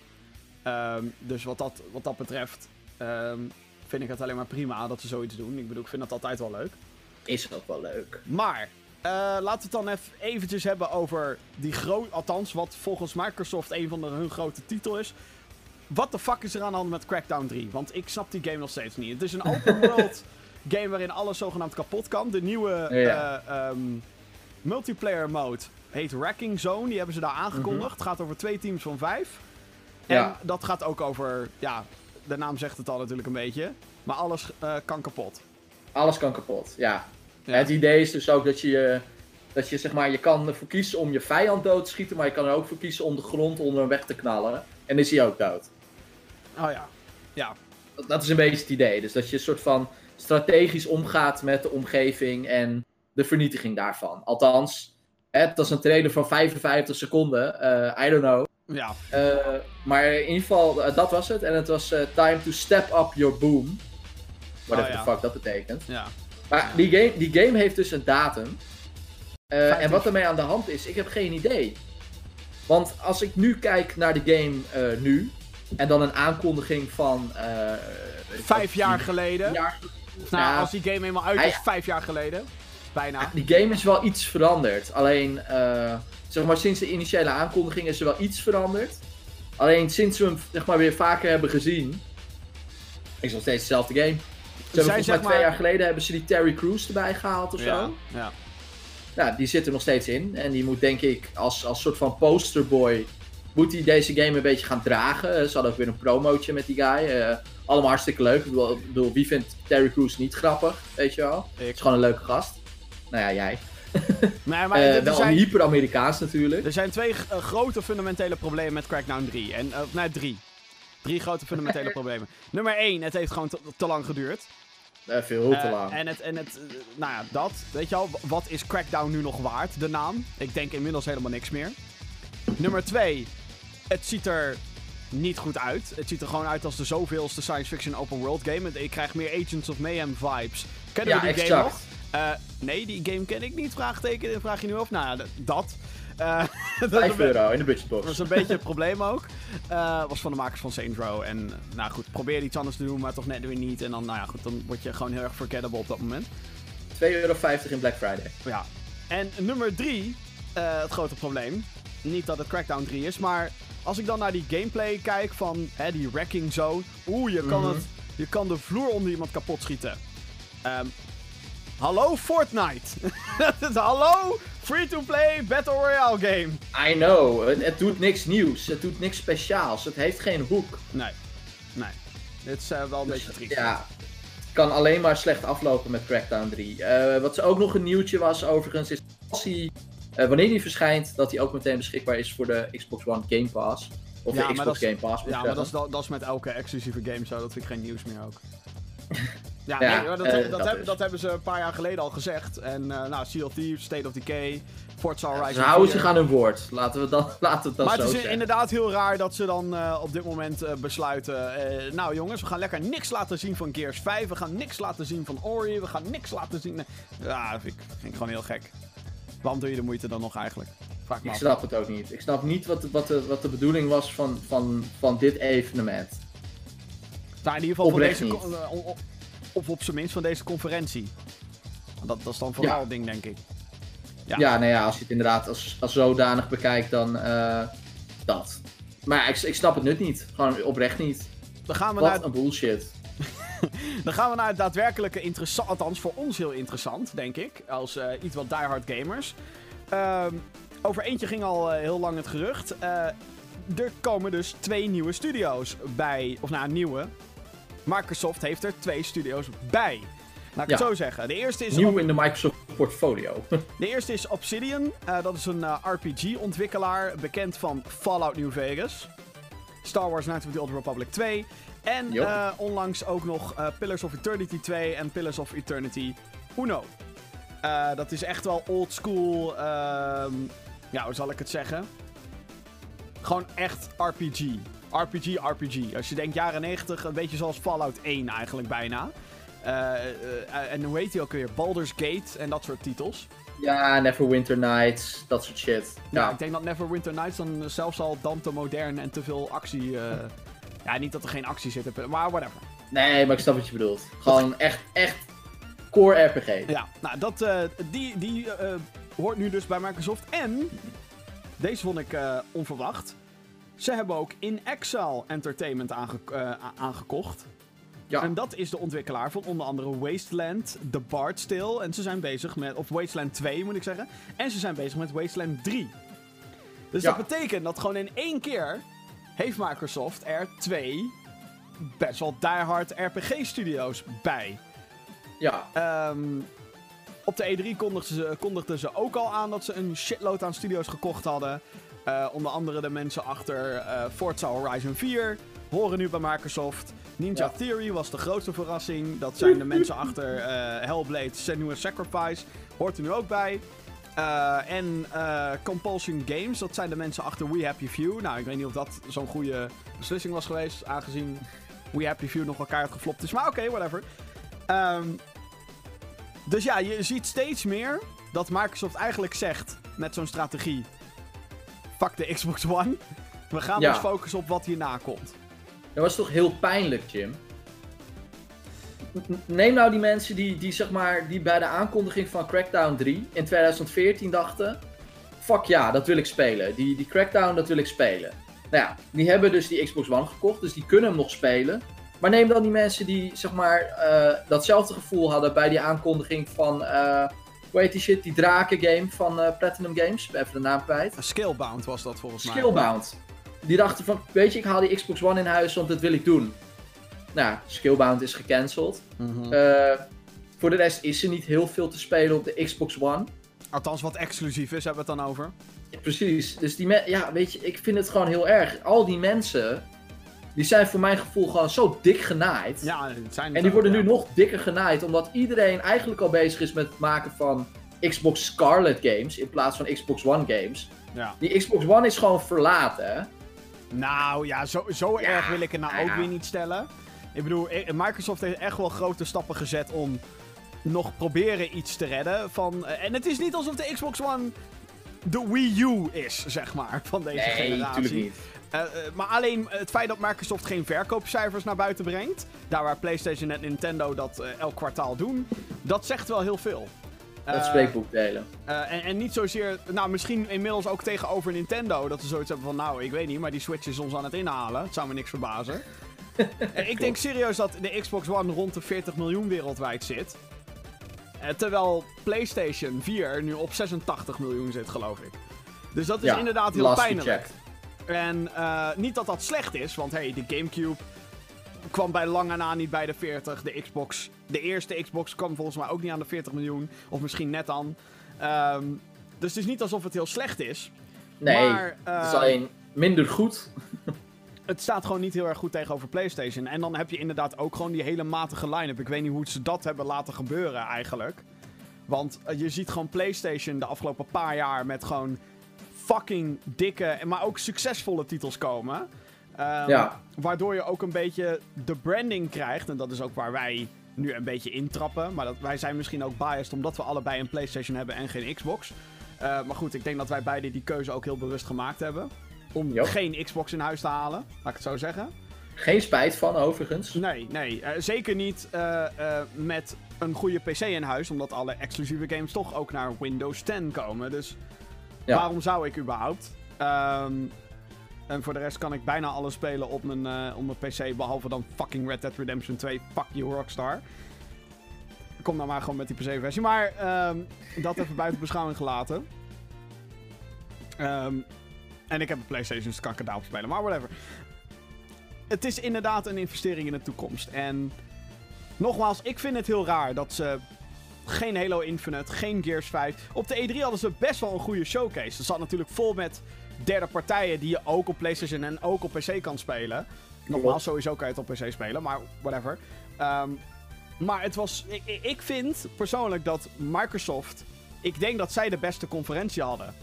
Speaker 1: Ehm, dus wat dat, wat dat betreft ehm, vind ik het alleen maar prima dat ze zoiets doen. Ik bedoel, ik vind dat altijd wel leuk.
Speaker 2: Is ook wel leuk.
Speaker 1: Maar, eh, laten we het dan even eventjes hebben over die groot, althans wat volgens Microsoft een van de, hun grote titel is. Wat de fuck is er aan de hand met Crackdown 3? Want ik snap die game nog steeds niet. Het is een open world game waarin alles zogenaamd kapot kan. De nieuwe
Speaker 2: Ja.
Speaker 1: eh, ehm, multiplayer mode heet Wrecking Zone. Die hebben ze daar aangekondigd. Het gaat over twee teams van vijf. En
Speaker 2: Ja.
Speaker 1: dat gaat ook over, ja, de naam zegt het al natuurlijk een beetje. Maar alles eh, kan kapot.
Speaker 2: Alles kan kapot, ja.
Speaker 1: Ja.
Speaker 2: Het idee is dus ook dat je, dat je, zeg maar, je kan ervoor kiezen om je vijand dood te schieten, maar je kan er ook voor kiezen om de grond onder hem weg te knallen. En is hij ook dood.
Speaker 1: Oh ja. Ja,
Speaker 2: Dat, dat is een beetje het idee. Dus dat je een soort van strategisch omgaat met de omgeving en de vernietiging daarvan. Althans, dat is een trailer van 55 seconden. eh, I don't know.
Speaker 1: Ja.
Speaker 2: Eh, maar in ieder geval, eh, dat was het. En het was eh, time to step up your boom. Whatever
Speaker 1: Oh, ja.
Speaker 2: the fuck dat betekent.
Speaker 1: ja.
Speaker 2: Maar die game, die game heeft dus een datum. Eh,
Speaker 1: 15.
Speaker 2: en wat ermee aan de hand is, ik heb geen idee. Want als ik nu kijk naar de game eh, nu, en dan een aankondiging van... eh,
Speaker 1: Vijf jaar geleden.
Speaker 2: jaar-
Speaker 1: Nou,
Speaker 2: Ja.
Speaker 1: als die game eenmaal uit is, vijf jaar geleden. Bijna.
Speaker 2: Die game is wel iets veranderd. Alleen, eh, zeg maar, sinds de initiële aankondiging is er wel iets veranderd. Alleen sinds we hem zeg maar, weer vaker hebben gezien, is het nog steeds dezelfde game. Ze hebben volgens
Speaker 1: zeg
Speaker 2: mij twee
Speaker 1: maar-
Speaker 2: jaar geleden hebben ze die Terry Crews erbij gehaald of
Speaker 1: ja.
Speaker 2: zo.
Speaker 1: ja.
Speaker 2: Ja, die zit er nog steeds in. En die moet denk ik als, als soort van posterboy moet hij deze game een beetje gaan dragen. Eh, Ze hadden ook weer een promootje met die guy. eh, allemaal hartstikke leuk. Ik bedoel, wie vindt Terry Crews niet grappig, weet je wel?
Speaker 1: Ik.
Speaker 2: is gewoon een leuke gast. Nou ja, jij.
Speaker 1: Nee, maar
Speaker 2: Eh, wel
Speaker 1: zijn,
Speaker 2: hyper-Amerikaans natuurlijk.
Speaker 1: er zijn twee eh, grote fundamentele problemen met Crackdown 3. En, eh, nee, drie. Drie grote fundamentele problemen. Nummer 1, het heeft gewoon te, te lang geduurd.
Speaker 2: Eh, veel te lang.
Speaker 1: en het, en het, nou ja, dat. Weet je al, wat is Crackdown nu nog waard, de naam? Ik denk inmiddels helemaal niks meer. Nummer 2, het ziet er niet goed uit. Het ziet er gewoon uit als de zoveelste science fiction open world game. Ik krijg meer Agents of Mayhem vibes. Kennen
Speaker 2: Ja,
Speaker 1: we die
Speaker 2: exact.
Speaker 1: game nog? Eh, nee, die game ken ik niet. Vraagteken, vraag je nu af? Nou ja, dat. Eh, dat is
Speaker 2: 5
Speaker 1: een be-
Speaker 2: euro in de
Speaker 1: dat
Speaker 2: budgetbox.
Speaker 1: was een beetje het probleem ook. Eh, was van de makers van Saints Row. En eh, nou goed, probeer iets anders te doen, maar toch net weer niet. En dan, nou ja, goed, dan word je gewoon heel erg forgettable op dat moment.
Speaker 2: 2,50 euro in Black Friday.
Speaker 1: Ja. En nummer drie, eh, het grote probleem. Niet dat het Crackdown 3 is, maar als ik dan naar die gameplay kijk van hè, die wrecking zone. Oeh, je kan,
Speaker 2: Mhm.
Speaker 1: het, je kan de vloer onder iemand kapot schieten. Ehm, hallo Fortnite. hallo free-to-play Battle Royale game.
Speaker 2: I know, het, het doet niks nieuws. Het doet niks speciaals. Het heeft geen hoek.
Speaker 1: Nee, nee. Dit is eh, wel een beetje triest.
Speaker 2: Ja, het kan alleen maar slecht aflopen met Crackdown 3. Eh, wat ook nog een nieuwtje was overigens, is als hij, eh, wanneer hij verschijnt, dat hij ook meteen beschikbaar is voor de Xbox One Game Pass. Of
Speaker 1: Ja,
Speaker 2: de Xbox Game Pass,
Speaker 1: Ja, maar dat is, dat, dat is met elke exclusieve game zo. Dat vind ik geen nieuws meer ook. Ja,
Speaker 2: Ja,
Speaker 1: nee, dat,
Speaker 2: eh,
Speaker 1: dat,
Speaker 2: dat
Speaker 1: heb-
Speaker 2: is.
Speaker 1: dat hebben ze een paar jaar geleden al gezegd. En eh nou, Sea of Thieves, State of Decay, Forza Horizon
Speaker 2: Ze houden
Speaker 1: 4.
Speaker 2: zich aan hun woord. Laten we, dan, laten we dan
Speaker 1: Maar
Speaker 2: zo
Speaker 1: het is
Speaker 2: zeggen.
Speaker 1: inderdaad heel raar dat ze dan eh, op dit moment eh, besluiten... eh, nou jongens, we gaan lekker niks laten zien van Gears 5. We gaan niks laten zien van Ori. We gaan niks laten zien... Ja, dat vind ik, vind ik gewoon heel gek. Waarom doe je de moeite dan nog eigenlijk? Vraag ik me
Speaker 2: Ik snap het ook niet. Ik snap niet wat, de- wat, de, wat de bedoeling was van, van, van dit evenement.
Speaker 1: Nou, in ieder geval van deze... Of op zijn minst van deze conferentie. Dat, dat is dan vooral
Speaker 2: Ja.
Speaker 1: het ding, denk ik. Ja.
Speaker 2: Ja, nou ja, als je het inderdaad als, als zodanig bekijkt, dan eh, dat. Maar ja, ik, ik snap het nut niet. Gewoon oprecht niet.
Speaker 1: Dan gaan we, naar,
Speaker 2: een bullshit.
Speaker 1: dan gaan we naar het daadwerkelijke interessant. Althans, voor ons heel interessant, denk ik. Als eh, iets wat diehard gamers. Ehm, over eentje ging al eh, heel lang het gerucht. Er komen dus twee nieuwe studio's bij. Of nou, nieuwe. Microsoft heeft er twee studio's bij. Laat ik
Speaker 2: Ja.
Speaker 1: het zo zeggen. De eerste is
Speaker 2: Nieuw in de Microsoft portfolio.
Speaker 1: De eerste is Obsidian. Eh, dat is een RPG-ontwikkelaar, bekend van Fallout New Vegas, Star Wars Knights of the Old Republic 2 en eh, onlangs ook nog eh, Pillars of Eternity 2 en Pillars of Eternity Uno. Eh, dat is echt wel old school, ehm, ja, hoe zal ik het zeggen? Gewoon echt RPG. RPG, RPG. Als je denkt jaren 90, een beetje zoals Fallout 1 eigenlijk bijna. Eh, eh, en hoe heet die ook weer? Baldur's Gate en dat soort titels.
Speaker 2: ja, Neverwinter Nights, dat soort shit.
Speaker 1: Ja,
Speaker 2: Ja,
Speaker 1: ik denk dat Neverwinter Nights dan zelfs al dan te modern en te veel actie... eh, ja, niet dat er geen actie zit, maar whatever.
Speaker 2: nee, maar ik snap wat je bedoelt. Gewoon echt, echt core RPG.
Speaker 1: Ja, nou, dat, die, die hoort nu dus bij Microsoft. En, deze vond ik onverwacht. Ze hebben ook In Exile Entertainment aange- eh, aangekocht.
Speaker 2: Ja,
Speaker 1: En dat is de ontwikkelaar van onder andere Wasteland, The Bard's Tale. En ze zijn bezig met, of Wasteland 2 moet ik zeggen. En ze zijn bezig met Wasteland 3. Dus
Speaker 2: Ja.
Speaker 1: dat betekent dat gewoon in één keer heeft Microsoft er twee best wel diehard RPG-studio's bij.
Speaker 2: ja.
Speaker 1: Ehm, op de E3 kondigden ze, kondigden ze ook al aan dat ze een shitload aan studio's gekocht hadden. Eh, onder andere de mensen achter eh, Forza Horizon 4 horen nu bij Microsoft. Ninja
Speaker 2: Ja.
Speaker 1: Theory was de grootste verrassing. Dat zijn de mensen achter eh, Hellblade Senua's Sacrifice. Hoort er nu ook bij. En Compulsion Games, dat zijn de mensen achter We Happy Few. Nou, ik weet niet of dat zo'n goede beslissing was geweest, aangezien We Happy Few nog elkaar geflopt is. Maar oké, whatever. Ehm, dus ja, je ziet steeds meer dat Microsoft eigenlijk zegt met zo'n strategie: de Xbox One. We gaan
Speaker 2: Ja.
Speaker 1: ons focussen op wat hierna komt.
Speaker 2: Dat was toch heel pijnlijk, Jim? Neem nou die mensen die, die, zeg maar, die bij de aankondiging van Crackdown 3 in 2014 dachten... Fuck ja, dat wil ik spelen. Die, die Crackdown, dat wil ik spelen. Nou ja, die hebben dus die Xbox One gekocht, dus die kunnen hem nog spelen. Maar neem dan die mensen die, zeg maar, eh, datzelfde gevoel hadden bij die aankondiging van... eh hoe heet die shit? Die draken game van eh, Platinum Games. Ik ben even de naam kwijt.
Speaker 1: Skillbound was dat volgens mij.
Speaker 2: Skillbound. die dachten van, weet je, ik haal die Xbox One in huis, want dat wil ik doen. Nou, Skillbound is gecanceld.
Speaker 1: Mhm.
Speaker 2: Eh, voor de rest is er niet heel veel te spelen op de Xbox One.
Speaker 1: Althans, wat exclusief is, hebben we het dan over.
Speaker 2: Ja, precies. Dus die ja, weet je, ik vind het gewoon heel erg. Al die mensen, die zijn voor mijn gevoel gewoon zo dik genaaid.
Speaker 1: Ja, het zijn
Speaker 2: en die worden nu nog dikker genaaid, omdat iedereen eigenlijk al bezig is met het maken van Xbox Scarlet games in plaats van Xbox One games.
Speaker 1: Ja.
Speaker 2: Die Xbox One is gewoon verlaten. hè.
Speaker 1: Nou ja, zo, zo
Speaker 2: Ja,
Speaker 1: erg wil ik het nou
Speaker 2: nou
Speaker 1: ook weer niet stellen. Ik bedoel, eh, Microsoft heeft echt wel grote stappen gezet om nog proberen iets te redden. Van, eh, en het is niet alsof de Xbox One de Wii U is, zeg maar, van deze
Speaker 2: Nee,
Speaker 1: generatie.
Speaker 2: natuurlijk niet.
Speaker 1: Eh, eh, maar alleen het feit dat Microsoft geen verkoopcijfers naar buiten brengt, daar waar PlayStation en Nintendo dat eh, elk kwartaal doen, dat zegt wel heel veel.
Speaker 2: Dat
Speaker 1: Eh,
Speaker 2: spreekboek delen.
Speaker 1: en, en niet zozeer, nou misschien inmiddels ook tegenover Nintendo, dat ze zoiets hebben van, nou ik weet niet, maar die Switch is ons aan het inhalen. Het zou me niks verbazen. en ik denk serieus dat de Xbox One rond de 40 miljoen wereldwijd zit. Terwijl PlayStation 4 nu op 86 miljoen zit, geloof ik. Dus dat is
Speaker 2: Ja,
Speaker 1: inderdaad heel pijnlijk. En eh, niet dat dat slecht is, want hey, de Gamecube kwam bij lange na niet bij de 40. De Xbox, de eerste Xbox kwam volgens mij ook niet aan de 40 miljoen. Of misschien net aan. Ehm, dus het is niet alsof het heel slecht is.
Speaker 2: Nee,
Speaker 1: maar,
Speaker 2: het is
Speaker 1: eh,
Speaker 2: alleen minder goed.
Speaker 1: Het staat gewoon niet heel erg goed tegenover PlayStation. En dan heb je inderdaad ook gewoon die hele matige line-up. Ik weet niet hoe ze dat hebben laten gebeuren eigenlijk. Want eh, je ziet gewoon PlayStation de afgelopen paar jaar met gewoon fucking dikke, en maar ook succesvolle titels komen. Ehm,
Speaker 2: Ja.
Speaker 1: Waardoor je ook een beetje de branding krijgt. En dat is ook waar wij nu een beetje intrappen. Maar dat, wij zijn misschien ook biased omdat we allebei een PlayStation hebben en geen Xbox. Eh, maar goed, ik denk dat wij beide die keuze ook heel bewust gemaakt hebben. Om
Speaker 2: Jo.
Speaker 1: geen Xbox in huis te halen, laat ik het zo zeggen.
Speaker 2: Geen spijt van, overigens.
Speaker 1: Nee, nee. eh, zeker niet eh, eh, met een goede PC in huis. Omdat alle exclusieve games toch ook naar Windows 10 komen. Dus Waarom zou ik überhaupt? Ehm, en voor de rest kan ik bijna alles spelen op mijn, eh, op mijn PC. Behalve dan fucking Red Dead Redemption 2. Fuck you, Rockstar. Kom dan maar gewoon met die PC-versie. Maar ehm, dat even buiten beschouwing gelaten. Ehm, en ik heb een PlayStation, dus kan ik het spelen. Maar whatever. Het is inderdaad een investering in de toekomst. En nogmaals, ik vind het heel raar dat ze geen Halo Infinite, geen Gears 5. Op de E3 hadden ze best wel een goede showcase. Het zat natuurlijk vol met derde partijen die je ook op PlayStation en ook op PC kan spelen. Nogmaals,
Speaker 2: Klopt.
Speaker 1: sowieso kan je het op PC spelen, maar whatever. Ehm, maar het was. Ik, vind persoonlijk dat Microsoft. Ik denk dat zij de beste conferentie hadden.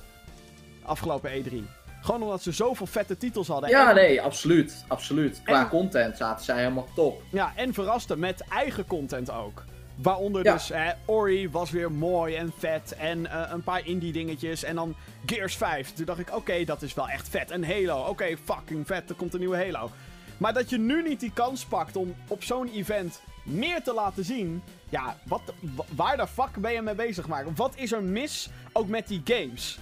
Speaker 1: Afgelopen E3. Gewoon omdat ze zoveel vette titels hadden.
Speaker 2: Ja,
Speaker 1: En-
Speaker 2: nee, absoluut. Absoluut. Qua
Speaker 1: En-
Speaker 2: content zaten zij helemaal top.
Speaker 1: Ja, en verraste met eigen content ook. Waaronder
Speaker 2: Ja.
Speaker 1: dus, hè, Ori was weer mooi en vet. En eh, een paar indie dingetjes. En dan Gears 5. Toen dacht ik, oké, dat is wel echt vet. En Halo, oké, fucking vet, er komt een nieuwe Halo. Maar dat je nu niet die kans pakt om op zo'n event meer te laten zien. Ja, wat, wa- waar de fuck ben je mee bezig, maar Wat is er mis ook met die games?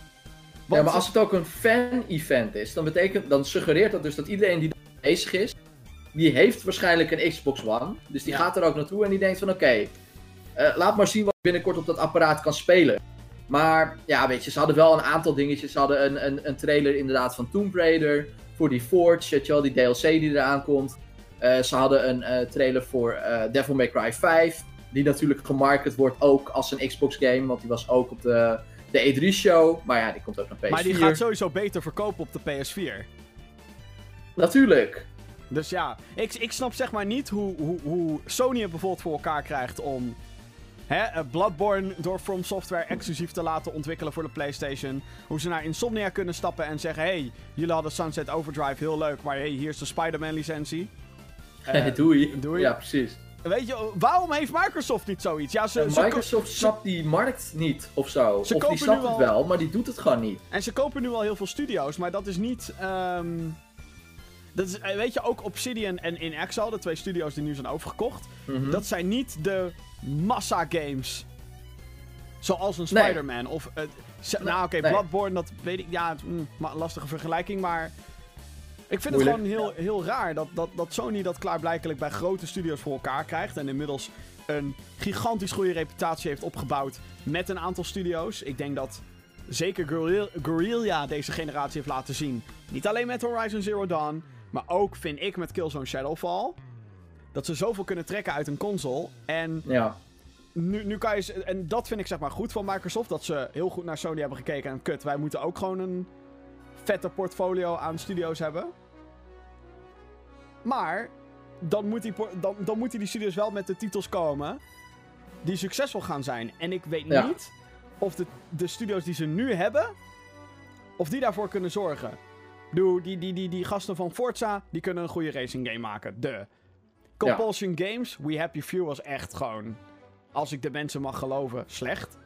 Speaker 2: ja, maar als het ook een fan-event is, dan, betekent, dan suggereert dat dus dat iedereen die bezig is, die heeft waarschijnlijk een Xbox One. Dus die
Speaker 1: Ja.
Speaker 2: gaat er ook naartoe en die denkt van oké, eh, laat maar zien wat ik binnenkort op dat apparaat kan spelen. Maar ja, weet je, ze hadden wel een aantal dingetjes. Ze hadden een, een, een trailer inderdaad van Tomb Raider, voor die Forge, weet je wel, die DLC die eraan komt. Eh, ze hadden een eh, trailer voor Devil May Cry 5, die natuurlijk gemarket wordt ook als een Xbox game, want die was ook op de, de E3-show. Maar ja, die komt ook naar PS4.
Speaker 1: maar die gaat sowieso beter verkopen op de PS4.
Speaker 2: Natuurlijk.
Speaker 1: Dus ja, ik, ik snap zeg maar niet hoe, hoe, hoe Sony het bijvoorbeeld voor elkaar krijgt om hè, eh, Bloodborne door From Software exclusief te laten ontwikkelen voor de PlayStation. Hoe ze naar Insomnia kunnen stappen en zeggen: hey, jullie hadden Sunset Overdrive heel leuk, maar hey, hier is de Spider-Man licentie. Eh,
Speaker 2: doei.
Speaker 1: doei.
Speaker 2: Ja, precies.
Speaker 1: Weet je, waarom heeft Microsoft niet zoiets? Ja, ze, ko-
Speaker 2: Microsoft snapt die markt niet of zo.
Speaker 1: Ze
Speaker 2: of
Speaker 1: kopen
Speaker 2: die snapt het wel, maar die doet het gewoon niet.
Speaker 1: En ze kopen nu al heel veel studio's, maar dat is niet. ehm, dat is, eh, weet je, ook Obsidian en In Exile, de twee studio's die nu zijn overgekocht.
Speaker 2: Mhm.
Speaker 1: Dat zijn niet de massa games. Zoals een
Speaker 2: Nee.
Speaker 1: Spider-Man. Of. eh, nou, oké,
Speaker 2: nee.
Speaker 1: Bloodborne, dat weet ik. Ja, het- mm, maar een lastige vergelijking, maar. Ik vind
Speaker 2: Moeilijk,
Speaker 1: het gewoon heel, heel raar dat, dat, dat Sony dat klaarblijkelijk bij grote studios voor elkaar krijgt. En inmiddels een gigantisch goede reputatie heeft opgebouwd met een aantal studio's. Ik denk dat zeker Guerrilla deze generatie heeft laten zien. Niet alleen met Horizon Zero Dawn, maar ook vind ik met Killzone Shadowfall. Dat ze zoveel kunnen trekken uit een console. En
Speaker 2: Ja.
Speaker 1: nu, nu kan je. En dat vind ik zeg maar goed van Microsoft. Dat ze heel goed naar Sony hebben gekeken. En kut, wij moeten ook gewoon een vette portfolio aan studio's hebben. Maar dan moet die, dan, dan moeten die studio's wel met de titels komen die succesvol gaan zijn. En ik weet
Speaker 2: Ja.
Speaker 1: niet of de, de studio's die ze nu hebben, of die daarvoor kunnen zorgen. Doe, die, die, die, die gasten van Forza, die kunnen een goede racing game maken. De. Compulsion Games, We Happy Few was echt gewoon, als ik de mensen mag geloven, slecht.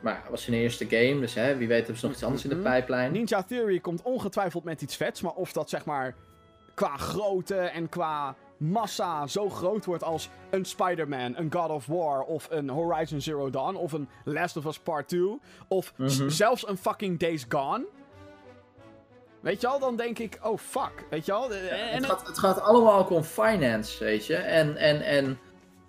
Speaker 2: Maar het was hun eerste game, dus hè, wie weet hebben ze nog iets anders in de
Speaker 1: Mhm.
Speaker 2: pijplijn.
Speaker 1: Ninja Theory komt ongetwijfeld met iets vets, maar of dat zeg maar qua grootte en qua massa zo groot wordt als een Spider-Man, een God of War of een Horizon Zero Dawn of een Last of Us Part 2 of
Speaker 2: Mhm.
Speaker 1: zelfs een fucking Days Gone. Weet je al, dan denk ik, oh fuck, weet je al? En,
Speaker 2: het, gaat, het gaat allemaal ook om finance, weet je. En, en, en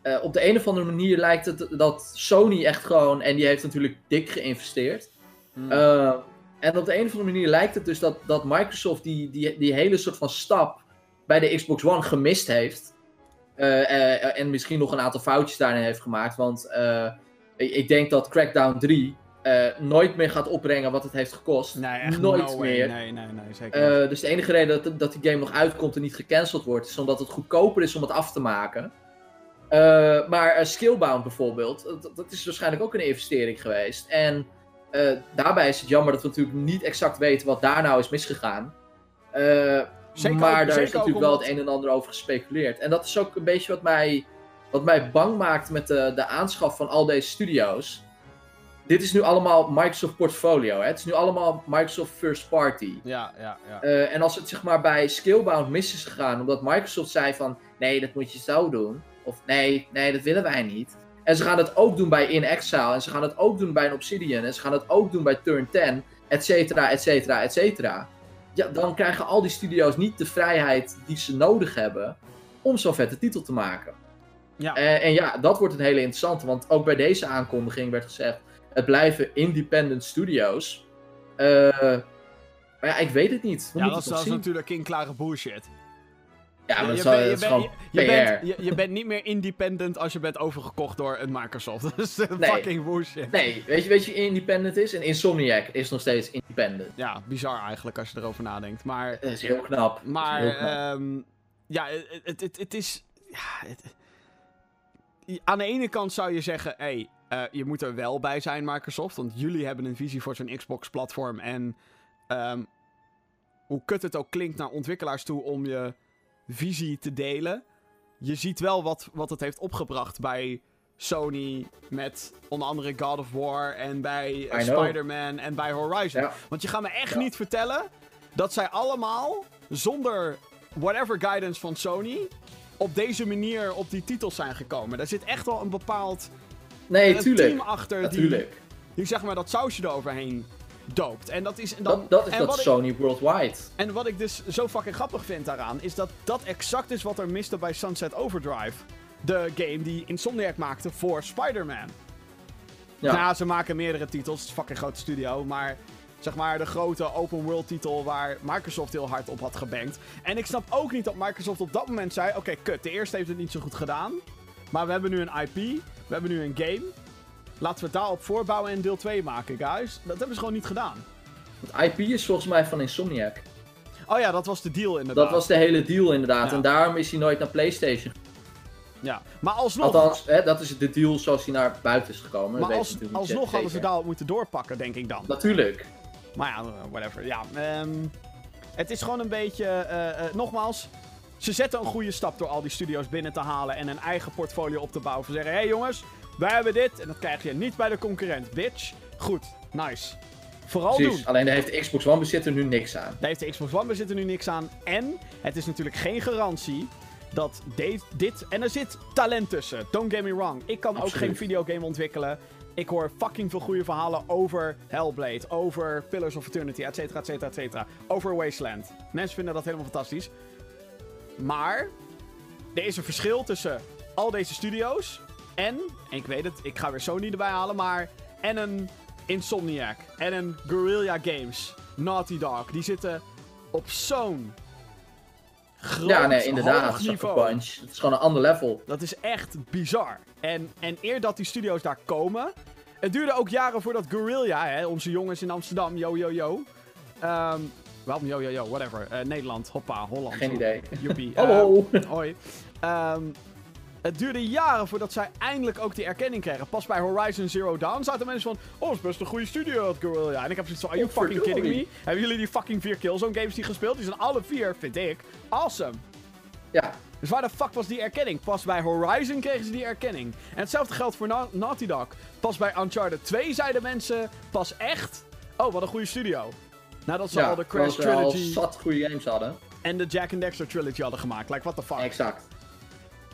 Speaker 2: eh, op de een of andere manier lijkt het dat Sony echt gewoon... En die heeft natuurlijk dik geïnvesteerd.
Speaker 1: Hmm.
Speaker 2: Eh, en op de een of andere manier lijkt het dus dat, dat Microsoft die, die, die hele soort van stap bij de Xbox One gemist heeft. Eh, eh, en misschien nog een aantal foutjes daarin heeft gemaakt. Want eh, ik, ik denk dat Crackdown 3 eh, nooit meer gaat opbrengen wat het heeft gekost.
Speaker 1: nee, echt
Speaker 2: nooit
Speaker 1: no
Speaker 2: meer.
Speaker 1: Nee, nee, nee, zeker.
Speaker 2: Eh, dus de enige reden dat, dat die game nog uitkomt en niet gecanceld wordt, is omdat het goedkoper is om het af te maken. Eh, maar Skillbound bijvoorbeeld, dat, dat is waarschijnlijk ook een investering geweest. En daarbij is het jammer dat we natuurlijk niet exact weten wat daar nou is misgegaan.
Speaker 1: Zeker
Speaker 2: maar
Speaker 1: ook-
Speaker 2: daar is natuurlijk wel het een en ander over gespeculeerd. En dat is ook een beetje wat mij, wat mij bang maakt met de, de aanschaf van al deze studio's. Dit is nu allemaal Microsoft portfolio. Hè? Het is nu allemaal Microsoft first party.
Speaker 1: Ja, ja, ja.
Speaker 2: Eh, en als het zeg maar bij Skillbound mis is gegaan, omdat Microsoft zei van nee, dat moet je zo doen. Of nee, nee, dat willen wij niet. En ze gaan het ook doen bij In Exile. En ze gaan het ook doen bij een Obsidian. En ze gaan het ook doen bij Turn 10. Et cetera, et cetera, et cetera. Ja, dan krijgen al die studio's niet de vrijheid die ze nodig hebben om zo'n vette titel te maken.
Speaker 1: Ja.
Speaker 2: En, en ja, dat wordt een hele interessante. Want ook bij deze aankondiging werd gezegd: het blijven independent studios. Eh, maar ja, ik weet het niet. We
Speaker 1: ja, dat is, dat natuurlijk klare bullshit.
Speaker 2: Ja, maar dat
Speaker 1: je, je je- bent, je, bent niet meer independent als je bent overgekocht door een Microsoft. Dat is
Speaker 2: Nee.
Speaker 1: fucking bullshit.
Speaker 2: Nee, weet je, weet je independent is? En Insomniac is nog steeds independent.
Speaker 1: Ja, bizar eigenlijk als je erover nadenkt. Maar,
Speaker 2: Dat is heel knap.
Speaker 1: Maar
Speaker 2: heel knap.
Speaker 1: ehm, ja, het, het, het, het is... Ja, het- aan de ene kant zou je zeggen, hé, hey, je moet er wel bij zijn, Microsoft. Want jullie hebben een visie voor zo'n Xbox-platform. En ehm, hoe kut het ook klinkt naar ontwikkelaars toe om je visie te delen. Je ziet wel wat, wat het heeft opgebracht bij Sony met onder andere God of War en bij eh. Spider-Man en bij Horizon.
Speaker 2: Ja.
Speaker 1: Want je gaat me echt
Speaker 2: Ja.
Speaker 1: niet vertellen dat zij allemaal zonder whatever guidance van Sony op deze manier op die titels zijn gekomen. Daar zit echt wel een bepaald
Speaker 2: Nee, tuurlijk.
Speaker 1: team achter die, zeg maar dat sausje eroverheen doopt. En dat is dan,
Speaker 2: Dat, dat is
Speaker 1: en
Speaker 2: dat
Speaker 1: ik-
Speaker 2: Sony Worldwide.
Speaker 1: en wat ik dus zo fucking grappig vind daaraan, is dat dat exact is wat er miste bij Sunset Overdrive. De game die Insomniac maakte voor Spider-Man.
Speaker 2: Ja.
Speaker 1: Nou, ze maken meerdere titels, het is een fucking grote studio, maar zeg maar de grote open world titel waar Microsoft heel hard op had gebankt. En ik snap ook niet dat Microsoft op dat moment zei, oké kut, de eerste heeft het niet zo goed gedaan, maar we hebben nu een IP, we hebben nu een game. Laten we het daarop voorbouwen en deel 2 maken, guys. Dat hebben ze gewoon niet gedaan.
Speaker 2: Het IP is volgens mij van Insomniac.
Speaker 1: Oh ja, dat was de deal inderdaad.
Speaker 2: Dat was de hele deal inderdaad.
Speaker 1: Ja.
Speaker 2: En daarom is hij nooit naar PlayStation.
Speaker 1: Ja, maar alsnog,
Speaker 2: Althans, hè, dat is de deal zoals hij naar buiten is gekomen.
Speaker 1: Maar als, alsnog hadden ze daarop moeten doorpakken, denk ik dan.
Speaker 2: Natuurlijk.
Speaker 1: Maar ja, whatever. Ja, ehm, het is gewoon een beetje... eh, eh, nogmaals, ze zetten een goede stap door al die studio's binnen te halen en een eigen portfolio op te bouwen. Ze zeggen, hé hey jongens, wij hebben dit en dat krijg je niet bij de concurrent, bitch. Goed, nice. Vooral
Speaker 2: Precies.
Speaker 1: doen.
Speaker 2: Alleen daar heeft de Xbox One bezitter nu niks aan.
Speaker 1: Daar heeft de Xbox One bezit er nu niks aan. En het is natuurlijk geen garantie dat dit... En er zit talent tussen. Don't get me wrong. Ik kan ook geen videogame ontwikkelen. Ik hoor fucking veel goede verhalen over Hellblade, over Pillars of Eternity, et cetera, et cetera, et cetera. Over Wasteland. Mensen vinden dat helemaal fantastisch. Maar er is een verschil tussen al deze studio's en, en ik weet het, ik ga weer Sony erbij halen, maar en een Insomniac en een Guerrilla Games, Naughty Dog, die zitten op zo'n groot
Speaker 2: Ja, nee, inderdaad.
Speaker 1: Niveau.
Speaker 2: Punch. Het is gewoon een ander level.
Speaker 1: Dat is echt bizar. En, en eer dat die studio's daar komen. Het duurde ook jaren voordat Guerrilla, hè, onze jongens in Amsterdam, yo yo yo. Ehm waarom yo yo yo, whatever. Eh, Nederland, hoppa, Holland.
Speaker 2: Geen idee.
Speaker 1: Joepie.
Speaker 2: Hallo.
Speaker 1: Eh, hoi. Ehm, het duurde jaren voordat zij eindelijk ook die erkenning kregen. Pas bij Horizon Zero Dawn zaten mensen van... Oh, dat is best een goede studio, dat Guerrilla. En ik heb zoiets van, are you
Speaker 2: Oh,
Speaker 1: fucking kidding me? Hebben jullie die fucking vier Killzone games die gespeeld? Die zijn alle vier, vind ik, awesome.
Speaker 2: Ja,
Speaker 1: Dus waar de fuck was die erkenning? Pas bij Horizon kregen ze die erkenning. En hetzelfde geldt voor Na- Naughty Dog. Pas bij Uncharted 2 zeiden mensen pas echt... Oh, wat een goede studio. Nadat ze
Speaker 2: ja
Speaker 1: al de Crash
Speaker 2: al
Speaker 1: Trilogy
Speaker 2: zat goede games hadden.
Speaker 1: en de Jack and Dexter Trilogy hadden gemaakt. Like, what the fuck.
Speaker 2: Exact.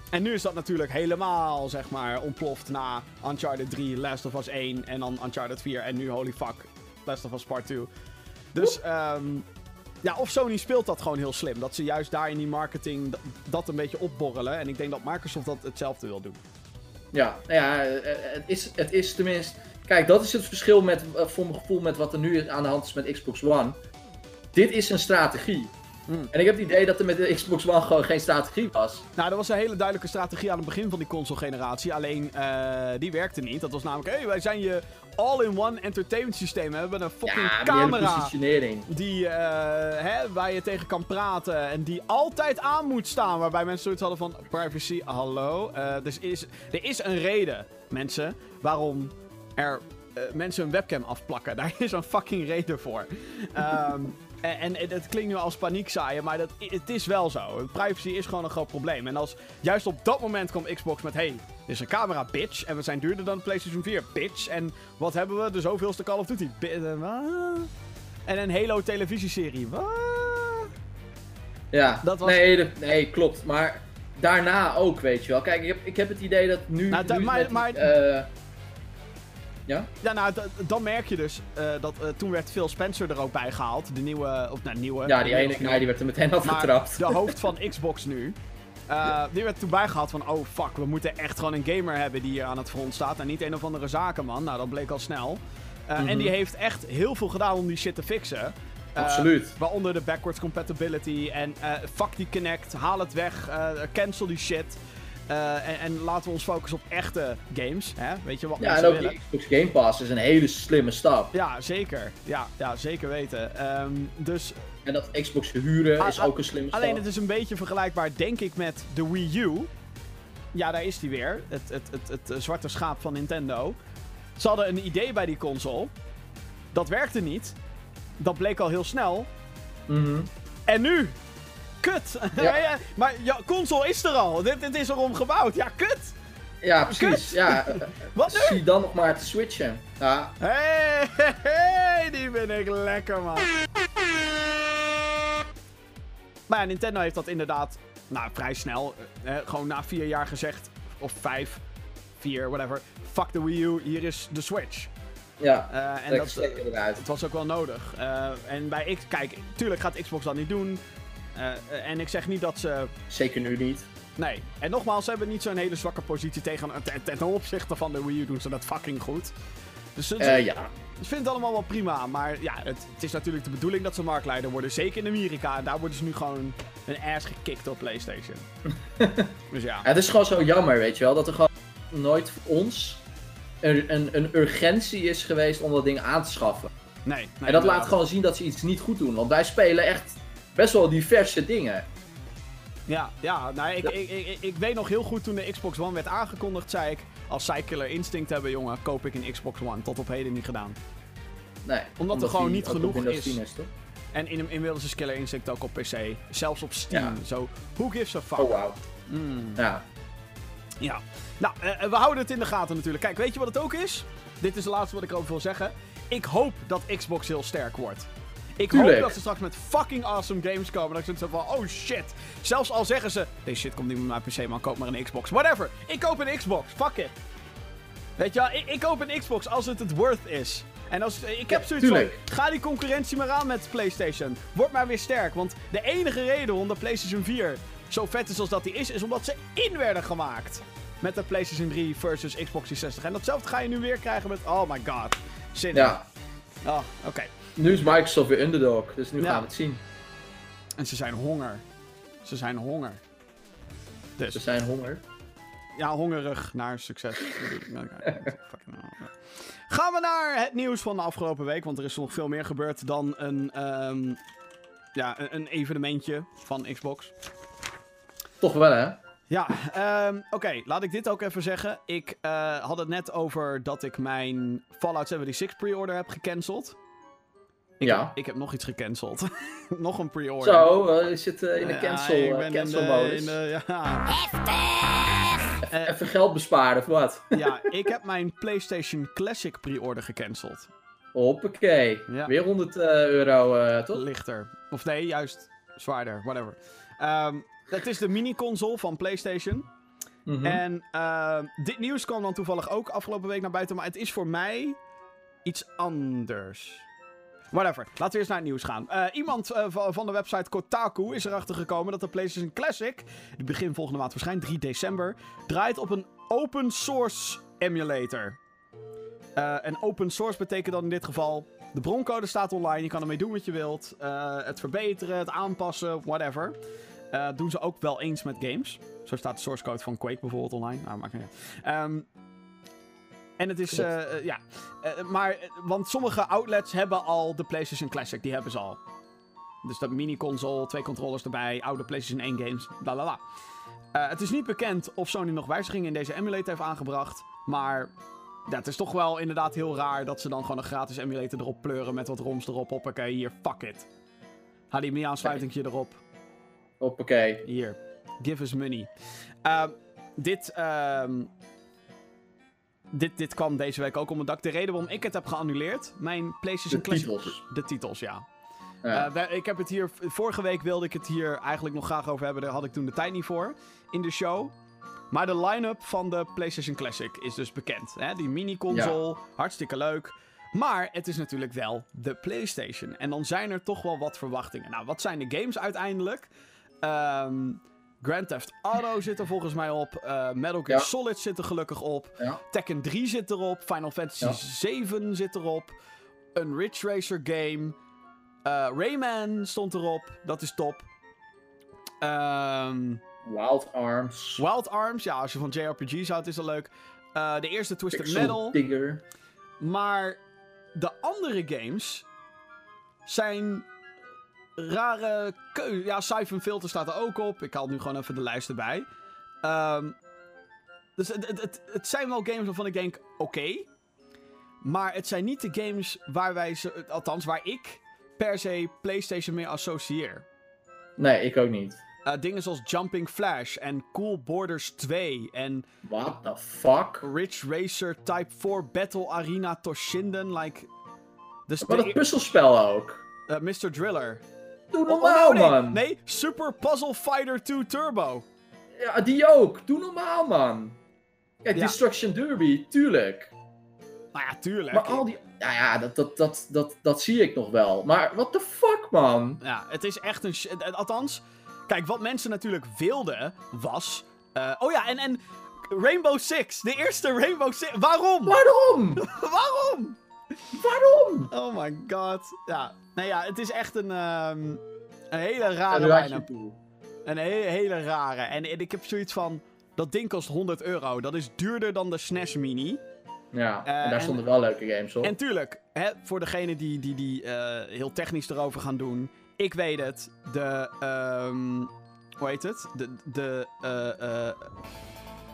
Speaker 1: En nu is dat natuurlijk helemaal, zeg maar, ontploft na Uncharted 3, Last of Us 1 en dan Uncharted 4 en nu, holy fuck, Last of Us Part 2. Dus, ehm ja, of Sony speelt dat gewoon heel slim. Dat ze juist daar in die marketing dat een beetje opborrelen. En ik denk dat Microsoft dat hetzelfde wil doen.
Speaker 2: Ja, ja, eh, het is, het is tenminste... Kijk, dat is het verschil met, eh, voor mijn gevoel met wat er nu aan de hand is met Xbox One. Dit is een strategie.
Speaker 1: Hmm.
Speaker 2: En ik heb het idee dat er met de Xbox One gewoon geen strategie was.
Speaker 1: Nou, er was een hele duidelijke strategie aan het begin van die console-generatie. Alleen, eh, die werkte niet. Dat was namelijk, hé, hey, wij zijn je all-in-one entertainment systeem. We hebben een fucking
Speaker 2: Ja, die
Speaker 1: camera.
Speaker 2: positionering.
Speaker 1: Die, eh, hè, waar je tegen kan praten en die altijd aan moet staan. Waarbij mensen zoiets hadden van, privacy, hallo. Dus is, er is een reden, mensen, waarom er eh, mensen een webcam afplakken. Daar is een fucking reden voor. Ehm, en, en het klinkt nu als paniekzaaien, maar dat, het is wel zo. Privacy is gewoon een groot probleem. En als juist op dat moment komt Xbox met... Hey, dit is een camera, bitch. En we zijn duurder dan PlayStation 4, bitch. En wat hebben we? De zoveelste Call of Duty. Bi- eh? En een Halo televisieserie. Wat?
Speaker 2: Ja,
Speaker 1: Dat was-
Speaker 2: nee, de- nee, klopt. Maar daarna ook, weet je wel. Kijk, ik heb, ik heb het idee dat nu...
Speaker 1: Nou,
Speaker 2: nu
Speaker 1: maar-
Speaker 2: met
Speaker 1: maar-
Speaker 2: eh, ja?
Speaker 1: Ja, nou, dan merk je dus eh, dat eh, toen werd Phil Spencer er ook bij gehaald. De nieuwe, of nou, nieuwe.
Speaker 2: ja, die ene guy die werd er meteen afgetrapt.
Speaker 1: de hoofd van Xbox nu. eh, die werd toen bijgehaald van, oh fuck, we moeten echt gewoon een gamer hebben die hier aan het front staat. En niet een of andere zakenman. Nou, dat bleek al snel. En
Speaker 2: Mhm.
Speaker 1: die heeft echt heel veel gedaan om die shit te fixen.
Speaker 2: Absoluut.
Speaker 1: Waaronder de backwards compatibility en fuck die Connect, haal het weg, cancel die shit. Eh, en, en laten we ons focussen op echte games. Hè? Weet je wat
Speaker 2: Ja, en ook
Speaker 1: willen?
Speaker 2: die Xbox Game Pass is een hele slimme stap.
Speaker 1: Ja, zeker. Ja, ja zeker weten. Ehm, dus
Speaker 2: En dat Xbox huren
Speaker 1: Ah,
Speaker 2: is ook een slimme stap.
Speaker 1: alleen het is een beetje vergelijkbaar, denk ik, met de Wii U. Ja, daar is die weer. Het, het, het, het, eh, zwarte schaap van Nintendo. Ze hadden een idee bij die console. Dat werkte niet. Dat bleek al heel snel.
Speaker 2: Mhm.
Speaker 1: En nu? Kut!
Speaker 2: Ja.
Speaker 1: maar ja, console is er al. Dit, dit is erom gebouwd. Ja, kut!
Speaker 2: Ja, precies.
Speaker 1: Kut.
Speaker 2: Ja,
Speaker 1: Wat nu?
Speaker 2: zie dan nog maar te switchen. Ja,
Speaker 1: Hey, hey, hey, die ben ik lekker, man. Maar ja, Nintendo heeft dat inderdaad, nou, vrij snel, eh, eh, gewoon na vier jaar gezegd, of vijf, vier, whatever. Fuck de Wii U, hier is de Switch.
Speaker 2: ja.
Speaker 1: Eh, en dat,
Speaker 2: eruit.
Speaker 1: het was ook wel nodig. En bij X, kijk, tuurlijk gaat Xbox dat niet doen. Eh, eh, en ik zeg niet dat ze
Speaker 2: Zeker nu niet.
Speaker 1: Nee. En nogmaals, ze hebben niet zo'n hele zwakke positie tegen, ten, ten opzichte van de Wii U doen ze dat fucking goed. Dus het,
Speaker 2: Eh, ja.
Speaker 1: ik vind het allemaal wel prima. Maar ja, het, het is natuurlijk de bedoeling dat ze marktleider worden. Zeker in Amerika. En daar worden ze nu gewoon een ass gekikt door PlayStation. dus ja.
Speaker 2: Het is gewoon zo jammer, weet je wel, dat er gewoon nooit voor ons een, een, een urgentie is geweest om dat ding aan te schaffen.
Speaker 1: Nee. nee
Speaker 2: en dat
Speaker 1: inderdaad.
Speaker 2: laat gewoon zien dat ze iets niet goed doen. Want wij spelen echt best wel diverse dingen.
Speaker 1: Ja, ja nou, ik, ik, ik, ik weet nog heel goed toen de Xbox One werd aangekondigd, zei ik... Als zij Killer Instinct hebben, jongen, koop ik een Xbox One. Tot op heden niet gedaan.
Speaker 2: Nee,
Speaker 1: Omdat er gewoon niet genoeg is.
Speaker 2: 10 is toch?
Speaker 1: En in, inmiddels is Killer Instinct ook op PC. Zelfs op Steam.
Speaker 2: Ja.
Speaker 1: Zo, who gives a fuck?
Speaker 2: Oh, wauw.
Speaker 1: Mm.
Speaker 2: Ja.
Speaker 1: Ja. Nou, eh, we houden het in de gaten natuurlijk. Kijk, weet je wat het ook is? Dit is het laatste wat ik erover wil zeggen. Ik hoop dat Xbox heel sterk wordt. Ik hoop dat ze straks met fucking awesome games komen. Dat ik zoiets heb van, oh shit. Zelfs al zeggen ze, deze shit komt niet met mijn PC, man. Koop maar een Xbox. Whatever. Ik koop een Xbox. Fuck it. Weet je wel, ik, ik koop een Xbox als het het worth is. En als, ik heb zoiets
Speaker 2: tuurlijk.
Speaker 1: van, ga die concurrentie maar aan met PlayStation. Word maar weer sterk. Want de enige reden waarom de PlayStation 4 zo vet is als dat die is, is omdat ze in werden gemaakt. Met de PlayStation 3 versus Xbox 360. En datzelfde ga je nu weer krijgen met, oh my god. Zin in.
Speaker 2: Ja,
Speaker 1: Oh, oké.
Speaker 2: Nu is Microsoft weer underdog, dus nu
Speaker 1: Ja.
Speaker 2: gaan we het zien.
Speaker 1: En ze zijn honger. Ze zijn honger. Dus,
Speaker 2: Ze zijn honger.
Speaker 1: ja, hongerig naar succes. Gaan we naar het nieuws van de afgelopen week. Want er is nog veel meer gebeurd dan een, ehm, ja, een, een evenementje van Xbox.
Speaker 2: Toch wel, hè?
Speaker 1: Ja, ehm, oké, laat ik dit ook even zeggen. Ik eh, had het net over dat ik mijn Fallout 76 pre-order heb gecanceld. Ik,
Speaker 2: Ja.
Speaker 1: heb, ik heb nog iets gecanceld. nog een pre-order.
Speaker 2: Zo, eh, je zit eh, in de
Speaker 1: Ja,
Speaker 2: cancel,
Speaker 1: ik
Speaker 2: eh,
Speaker 1: ben in
Speaker 2: cancel
Speaker 1: de-
Speaker 2: modus.
Speaker 1: in de- ja.
Speaker 2: Even geld besparen of wat?
Speaker 1: ja, ik heb mijn PlayStation Classic pre-order gecanceld.
Speaker 2: Hoppakee.
Speaker 1: Ja.
Speaker 2: Weer 100 eh, euro, eh, toch?
Speaker 1: Lichter. Of nee, juist zwaarder, whatever. Ehm, het is de mini-console van PlayStation.
Speaker 2: Mhm.
Speaker 1: En dit nieuws kwam dan toevallig ook afgelopen week naar buiten. Maar het is voor mij iets anders. Whatever. Laten we eerst naar het nieuws gaan. Eh, iemand eh, va- van de website Kotaku is erachter gekomen dat de PlayStation Classic, die begin volgende maand verschijnt, 3 december, draait op een open source emulator. Eh, en open source betekent dan in dit geval, de broncode staat online, je kan ermee doen wat je wilt. het verbeteren, het aanpassen, whatever. Doen ze ook wel eens met games. Zo staat de source code van Quake bijvoorbeeld online. Nou, maakt niet uit. Ehm, en het is, eh, ja. Eh, maar, want sommige outlets hebben al de PlayStation Classic. Die hebben ze al. Dus dat mini-console, twee controllers erbij, oude PlayStation 1 games, bla bla bla. Het is niet bekend of Sony nog wijzigingen in deze emulator heeft aangebracht. Maar ja, het is toch wel inderdaad heel raar dat ze dan gewoon een gratis emulator erop pleuren met wat ROMs erop. Hoppakee, hier, fuck it. HDMI-aansluitingje erop.
Speaker 2: Hoppakee.
Speaker 1: Hier, give us money. Ehm, dit, ehm, dit, dit kwam deze week ook om het dak. De reden waarom ik het heb geannuleerd, mijn PlayStation
Speaker 2: De
Speaker 1: Classic...
Speaker 2: titels.
Speaker 1: De titels, ja.
Speaker 2: Ja.
Speaker 1: Eh, wij- ik heb het hier... Vorige week wilde ik het hier eigenlijk nog graag over hebben. Daar had ik toen de tijd niet voor in de show. Maar de line-up van de PlayStation Classic is dus bekend. Hè? Die mini-console, hartstikke leuk. Maar het is natuurlijk wel de PlayStation. En dan zijn er toch wel wat verwachtingen. Nou, wat zijn de games uiteindelijk? Ehm, Grand Theft Auto zit er volgens mij op. Eh, Metal Gear
Speaker 2: Ja.
Speaker 1: Solid zit er gelukkig op.
Speaker 2: Ja.
Speaker 1: Tekken 3 zit erop. Final Fantasy
Speaker 2: Ja.
Speaker 1: 7 zit erop. Een Ridge Racer game. Eh, Rayman stond erop. Dat is top. Ehm,
Speaker 2: Wild Arms.
Speaker 1: Wild Arms. Ja, als je van JRPG's houdt is dat leuk. Eh, de eerste Twisted
Speaker 2: Pixel
Speaker 1: Metal.
Speaker 2: Digger.
Speaker 1: Maar de andere games zijn rare keuze. Ja, Siphon Filter staat er ook op. Ik haal nu gewoon even de lijst erbij. Ehm, dus het, het, het, het zijn wel games waarvan ik denk, oké. maar het zijn niet de games waar wij, ze, althans waar ik per se PlayStation mee associeer.
Speaker 2: Nee, ik ook niet.
Speaker 1: Eh, dingen zoals Jumping Flash en Cool Borders 2 en
Speaker 2: What the fuck?
Speaker 1: Ridge Racer Type 4 Battle Arena Toshinden. Like, dus de
Speaker 2: dat puzzelspel ook.
Speaker 1: eh, Mr. Driller.
Speaker 2: Doe
Speaker 1: Oh,
Speaker 2: normaal,
Speaker 1: nee,
Speaker 2: man.
Speaker 1: Nee, Super Puzzle Fighter 2 Turbo.
Speaker 2: Ja, die ook. Doe normaal, man. Ja. Destruction Derby, tuurlijk.
Speaker 1: Nou ja, tuurlijk.
Speaker 2: Maar al die... Ja, ja, dat, dat, dat, dat, dat zie ik nog wel. Maar what the fuck, man?
Speaker 1: Ja, het is echt een... Althans, kijk, wat mensen natuurlijk wilden was... eh, oh ja, en, en Rainbow Six. De eerste Rainbow Six. Waarom?
Speaker 2: Waarom?
Speaker 1: Waarom?
Speaker 2: Waarom?
Speaker 1: Oh my god. Ja, nou ja, het is echt een, ehm, een hele rare
Speaker 2: toe.
Speaker 1: Een hele, hele rare. En, en ik heb zoiets van... Dat ding kost 100 euro. Dat is duurder dan de SNES Mini.
Speaker 2: Ja,
Speaker 1: Eh,
Speaker 2: en daar
Speaker 1: en-
Speaker 2: stonden wel leuke games op.
Speaker 1: En tuurlijk, hè, voor degenen die, die, die eh, heel technisch erover gaan doen. Ik weet het. De. ehm, hoe heet het? De. de eh, eh,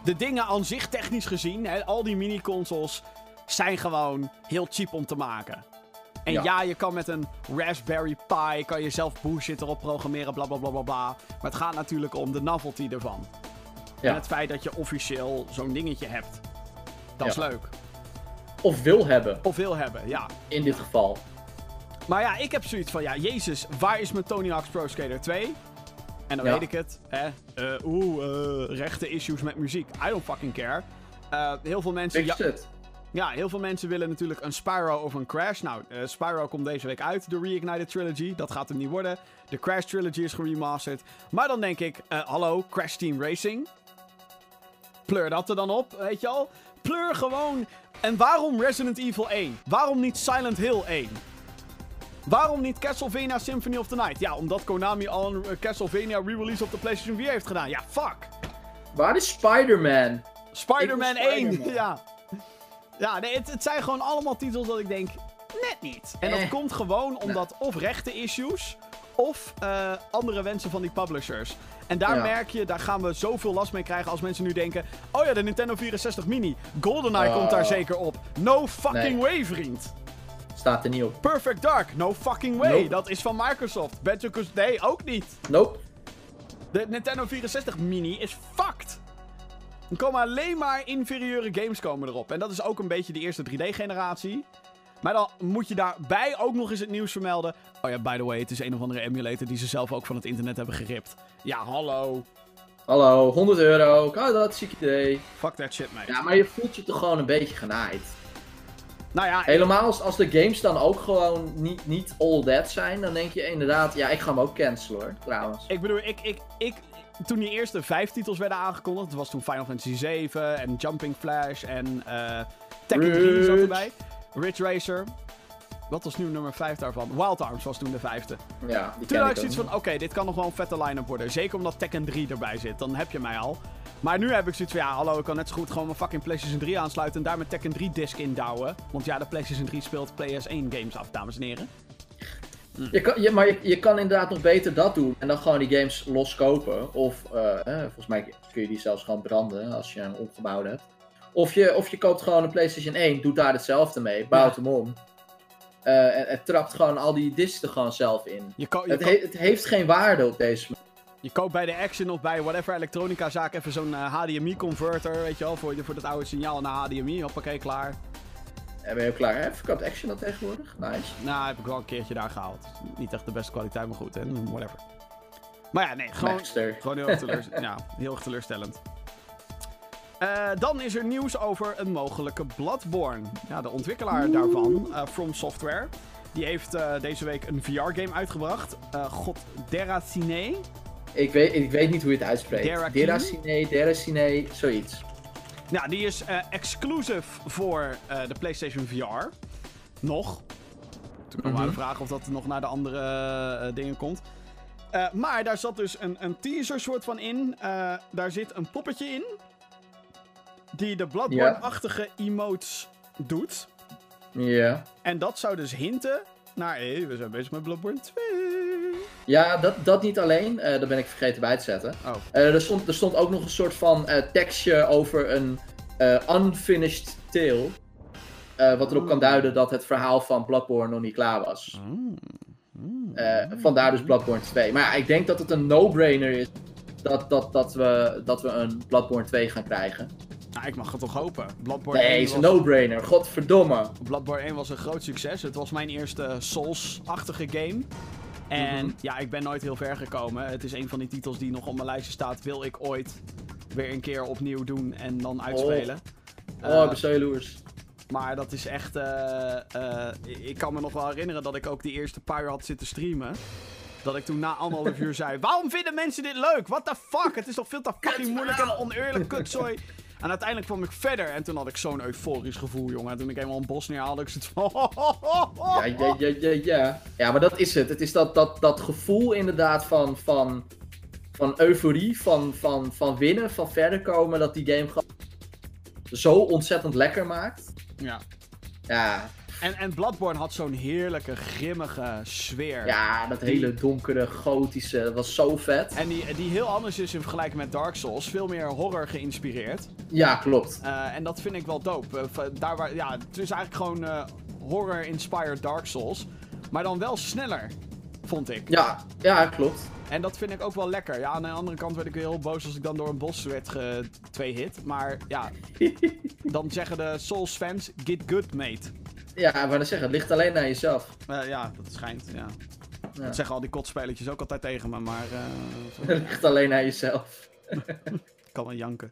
Speaker 1: de dingen aan zich technisch gezien, hè, al die mini-consoles, zijn gewoon heel cheap om te maken. En ja.
Speaker 2: Ja.
Speaker 1: je kan met een Raspberry Pi, kan je zelf bullshit erop programmeren, bla bla bla bla bla. Maar het gaat natuurlijk om de novelty ervan.
Speaker 2: Ja.
Speaker 1: En het feit dat je officieel zo'n dingetje hebt. Dat is leuk.
Speaker 2: Of wil hebben,
Speaker 1: Of wil hebben, ja.
Speaker 2: in dit geval.
Speaker 1: Maar ja, ik heb zoiets van, ja, jezus, waar is mijn Tony Hawk's Pro Skater 2? En dan weet ik het, hè. Eh, Oeh, eh, rechte issues met muziek. I don't fucking care. Eh, heel veel mensen...
Speaker 2: Fix.
Speaker 1: Ja, heel veel mensen willen natuurlijk een Spyro of een Crash. Nou, eh, Spyro komt deze week uit, de Reignited Trilogy. Dat gaat hem niet worden. De Crash Trilogy is geremasterd. Maar dan denk ik, eh, hallo, Crash Team Racing. Pleur dat er dan op, weet je al. pleur gewoon. En waarom Resident Evil 1? Waarom niet Silent Hill 1? Waarom niet Castlevania Symphony of the Night? Ja, omdat Konami al een eh, Castlevania re-release op de PlayStation 4 heeft gedaan. Ja, fuck.
Speaker 2: Waar is Spider-Man?
Speaker 1: Spider-Man
Speaker 2: Ik wil
Speaker 1: 1.
Speaker 2: Spider-Man.
Speaker 1: Ja. Ja, nee, het, het zijn gewoon allemaal titels dat ik denk, net niet. En dat
Speaker 2: Eh.
Speaker 1: komt gewoon omdat of rechte issues of eh, andere wensen van die publishers. En daar
Speaker 2: Ja.
Speaker 1: merk je, daar gaan we zoveel last mee krijgen als mensen nu denken... Oh ja, de Nintendo 64 Mini. GoldenEye
Speaker 2: Oh.
Speaker 1: komt daar zeker op. No fucking
Speaker 2: Nee.
Speaker 1: way, vriend.
Speaker 2: Staat er niet op.
Speaker 1: Perfect Dark. No fucking way.
Speaker 2: Nope.
Speaker 1: Dat is van Microsoft. Banjo-Kazooie... Nee, ook niet.
Speaker 2: Nope.
Speaker 1: De Nintendo 64 Mini is fucked. Er komen alleen maar inferieure games komen erop. En dat is ook een beetje de eerste 3D-generatie. Maar dan moet je daarbij ook nog eens het nieuws vermelden. Oh ja, by the way, het is een of andere emulator die ze zelf ook van het internet hebben geript. Ja, hallo.
Speaker 2: Hallo, 100 euro. Oh, dat ziek idee.
Speaker 1: Fuck that shit, mate.
Speaker 2: Ja, maar je voelt je toch gewoon een beetje genaaid.
Speaker 1: Nou ja,
Speaker 2: Helemaal als, als de games dan ook gewoon niet, niet all that zijn, dan denk je inderdaad, ja, ik ga hem ook cancelen hoor, trouwens.
Speaker 1: ik bedoel, ik, ik, ik, toen die eerste vijf titels werden aangekondigd, was toen Final Fantasy 7 en Jumping Flash en eh Tekken 3 zat erbij. Ridge Racer. Wat was nu nummer 5 daarvan? Wild Arms was toen de vijfde.
Speaker 2: Ja, die
Speaker 1: Toen had ik zoiets van, oké, dit kan nog wel een vette line-up worden. Zeker omdat Tekken 3 erbij zit. Dan heb je mij al. Maar nu heb ik zoiets van, ja, hallo, ik kan net zo goed gewoon mijn fucking PlayStation 3 aansluiten en daar mijn Tekken 3 disc in douwen. Want ja, de PlayStation 3 speelt PS1 games af, dames en heren.
Speaker 2: Je kan, je, maar je, je kan inderdaad nog beter dat doen en dan gewoon die games los kopen. Of, eh, eh, volgens mij kun je die zelfs gewoon branden als je hem opgebouwd hebt. Of je, of je koopt gewoon een PlayStation 1, doet daar hetzelfde mee, bouwt hem om. Eh, en, en trapt gewoon al die discs er gewoon zelf in.
Speaker 1: Je, ko- je,
Speaker 2: Het,
Speaker 1: ko-
Speaker 2: he- het heeft geen waarde op deze manier.
Speaker 1: je koopt bij de Action of bij whatever elektronica zaak even zo'n eh, HDMI-converter, weet je wel, voor, voor dat oude signaal naar HDMI. Hoppakee, klaar.
Speaker 2: En ben je ook klaar? Hè? Verkoopt Action dat tegenwoordig? Nice.
Speaker 1: Nou, heb ik wel een keertje daar gehaald. Niet echt de beste kwaliteit, maar goed, hè. Whatever. Maar ja, nee, gewoon... Gewoon heel erg, teleurs- ja, heel erg teleurstellend. Eh, dan is er nieuws over een mogelijke Bloodborne. Ja, de ontwikkelaar daarvan, eh, From Software, die heeft eh, deze week een VR-game uitgebracht. God, Deracine.
Speaker 2: Ik weet, ik weet niet hoe je het uitspreekt.
Speaker 1: Derakine?
Speaker 2: Deracine, Deracine, zoiets.
Speaker 1: Nou, die is eh, exclusive voor eh, de PlayStation VR. Nog. Toen kwam maar
Speaker 2: Mhm.
Speaker 1: de vraag of dat nog naar de andere eh, dingen komt. Maar daar zat dus een, een teaser soort van in. Daar zit een poppetje in. Die de Bloodborne-achtige emotes doet.
Speaker 2: Ja.
Speaker 1: En dat zou dus hinten naar... Hé, we zijn bezig met Bloodborne 2.
Speaker 2: Ja, dat, dat niet alleen. eh dat ben ik vergeten bij te zetten.
Speaker 1: Oh.
Speaker 2: Eh, er, stond, er stond ook nog een soort van eh, tekstje over een unfinished tale. Wat erop kan duiden dat het verhaal van Bloodborne nog niet klaar was. Eh, vandaar dus Bloodborne 2. Maar ja, ik denk dat het een no-brainer is dat, dat, dat, we, dat we een Bloodborne 2 gaan krijgen.
Speaker 1: Ik mag het toch hopen. Bloodborne
Speaker 2: Nee,
Speaker 1: 1
Speaker 2: is een
Speaker 1: was-
Speaker 2: no-brainer. Godverdomme.
Speaker 1: Bloodborne 1 was een groot succes. Het was mijn eerste Souls-achtige game. En
Speaker 2: Mhm.
Speaker 1: ja, ik ben nooit heel ver gekomen. Het is een van die titels die nog op mijn lijstje staat. Wil ik ooit weer een keer opnieuw doen en dan uitspelen.
Speaker 2: Oh,
Speaker 1: Eh,
Speaker 2: ik ben zo jaloers.
Speaker 1: maar dat is echt... eh, eh, ik kan me nog wel herinneren dat ik ook die eerste paar uur had zitten streamen. Dat ik toen na anderhalf uur zei... Waarom vinden mensen dit leuk? What the fuck? Het is toch veel te fucking moeilijk en oneerlijk kutzooi. En uiteindelijk kwam ik verder en toen had ik zo'n euforisch gevoel, jongen. En toen ik eenmaal een bos neerhaalde, ik van...
Speaker 2: Ja, ja, ja, ja, ja. Ja, maar dat is het. Het is dat, dat, dat gevoel inderdaad van, van, van euforie, van, van, van winnen, van verder komen, dat die game gewoon zo ontzettend lekker maakt.
Speaker 1: Ja.
Speaker 2: Ja,
Speaker 1: En, en Bloodborne had zo'n heerlijke, grimmige sfeer.
Speaker 2: ja dat hele donkere, gotische, dat was zo vet.
Speaker 1: En die, die heel anders is in vergelijking met Dark Souls. Veel meer horror geïnspireerd.
Speaker 2: Ja, klopt.
Speaker 1: Eh, en dat vind ik wel dope. Eh, daar waar, ja, het is eigenlijk gewoon eh, horror-inspired Dark Souls. Maar dan wel sneller, vond ik.
Speaker 2: Ja, ja, klopt.
Speaker 1: En dat vind ik ook wel lekker. Ja, aan de andere kant werd ik weer heel boos als ik dan door een bos werd ge twee hit. Maar ja, dan zeggen de Souls-fans, get good, mate.
Speaker 2: Ja, maar dan zeggen, het ligt alleen aan jezelf.
Speaker 1: Eh, ja, dat schijnt, ja.
Speaker 2: Ja.
Speaker 1: Dat zeggen al die kotspelletjes ook altijd tegen me, maar eh,
Speaker 2: Het ligt alleen aan jezelf.
Speaker 1: ik kan wel janken.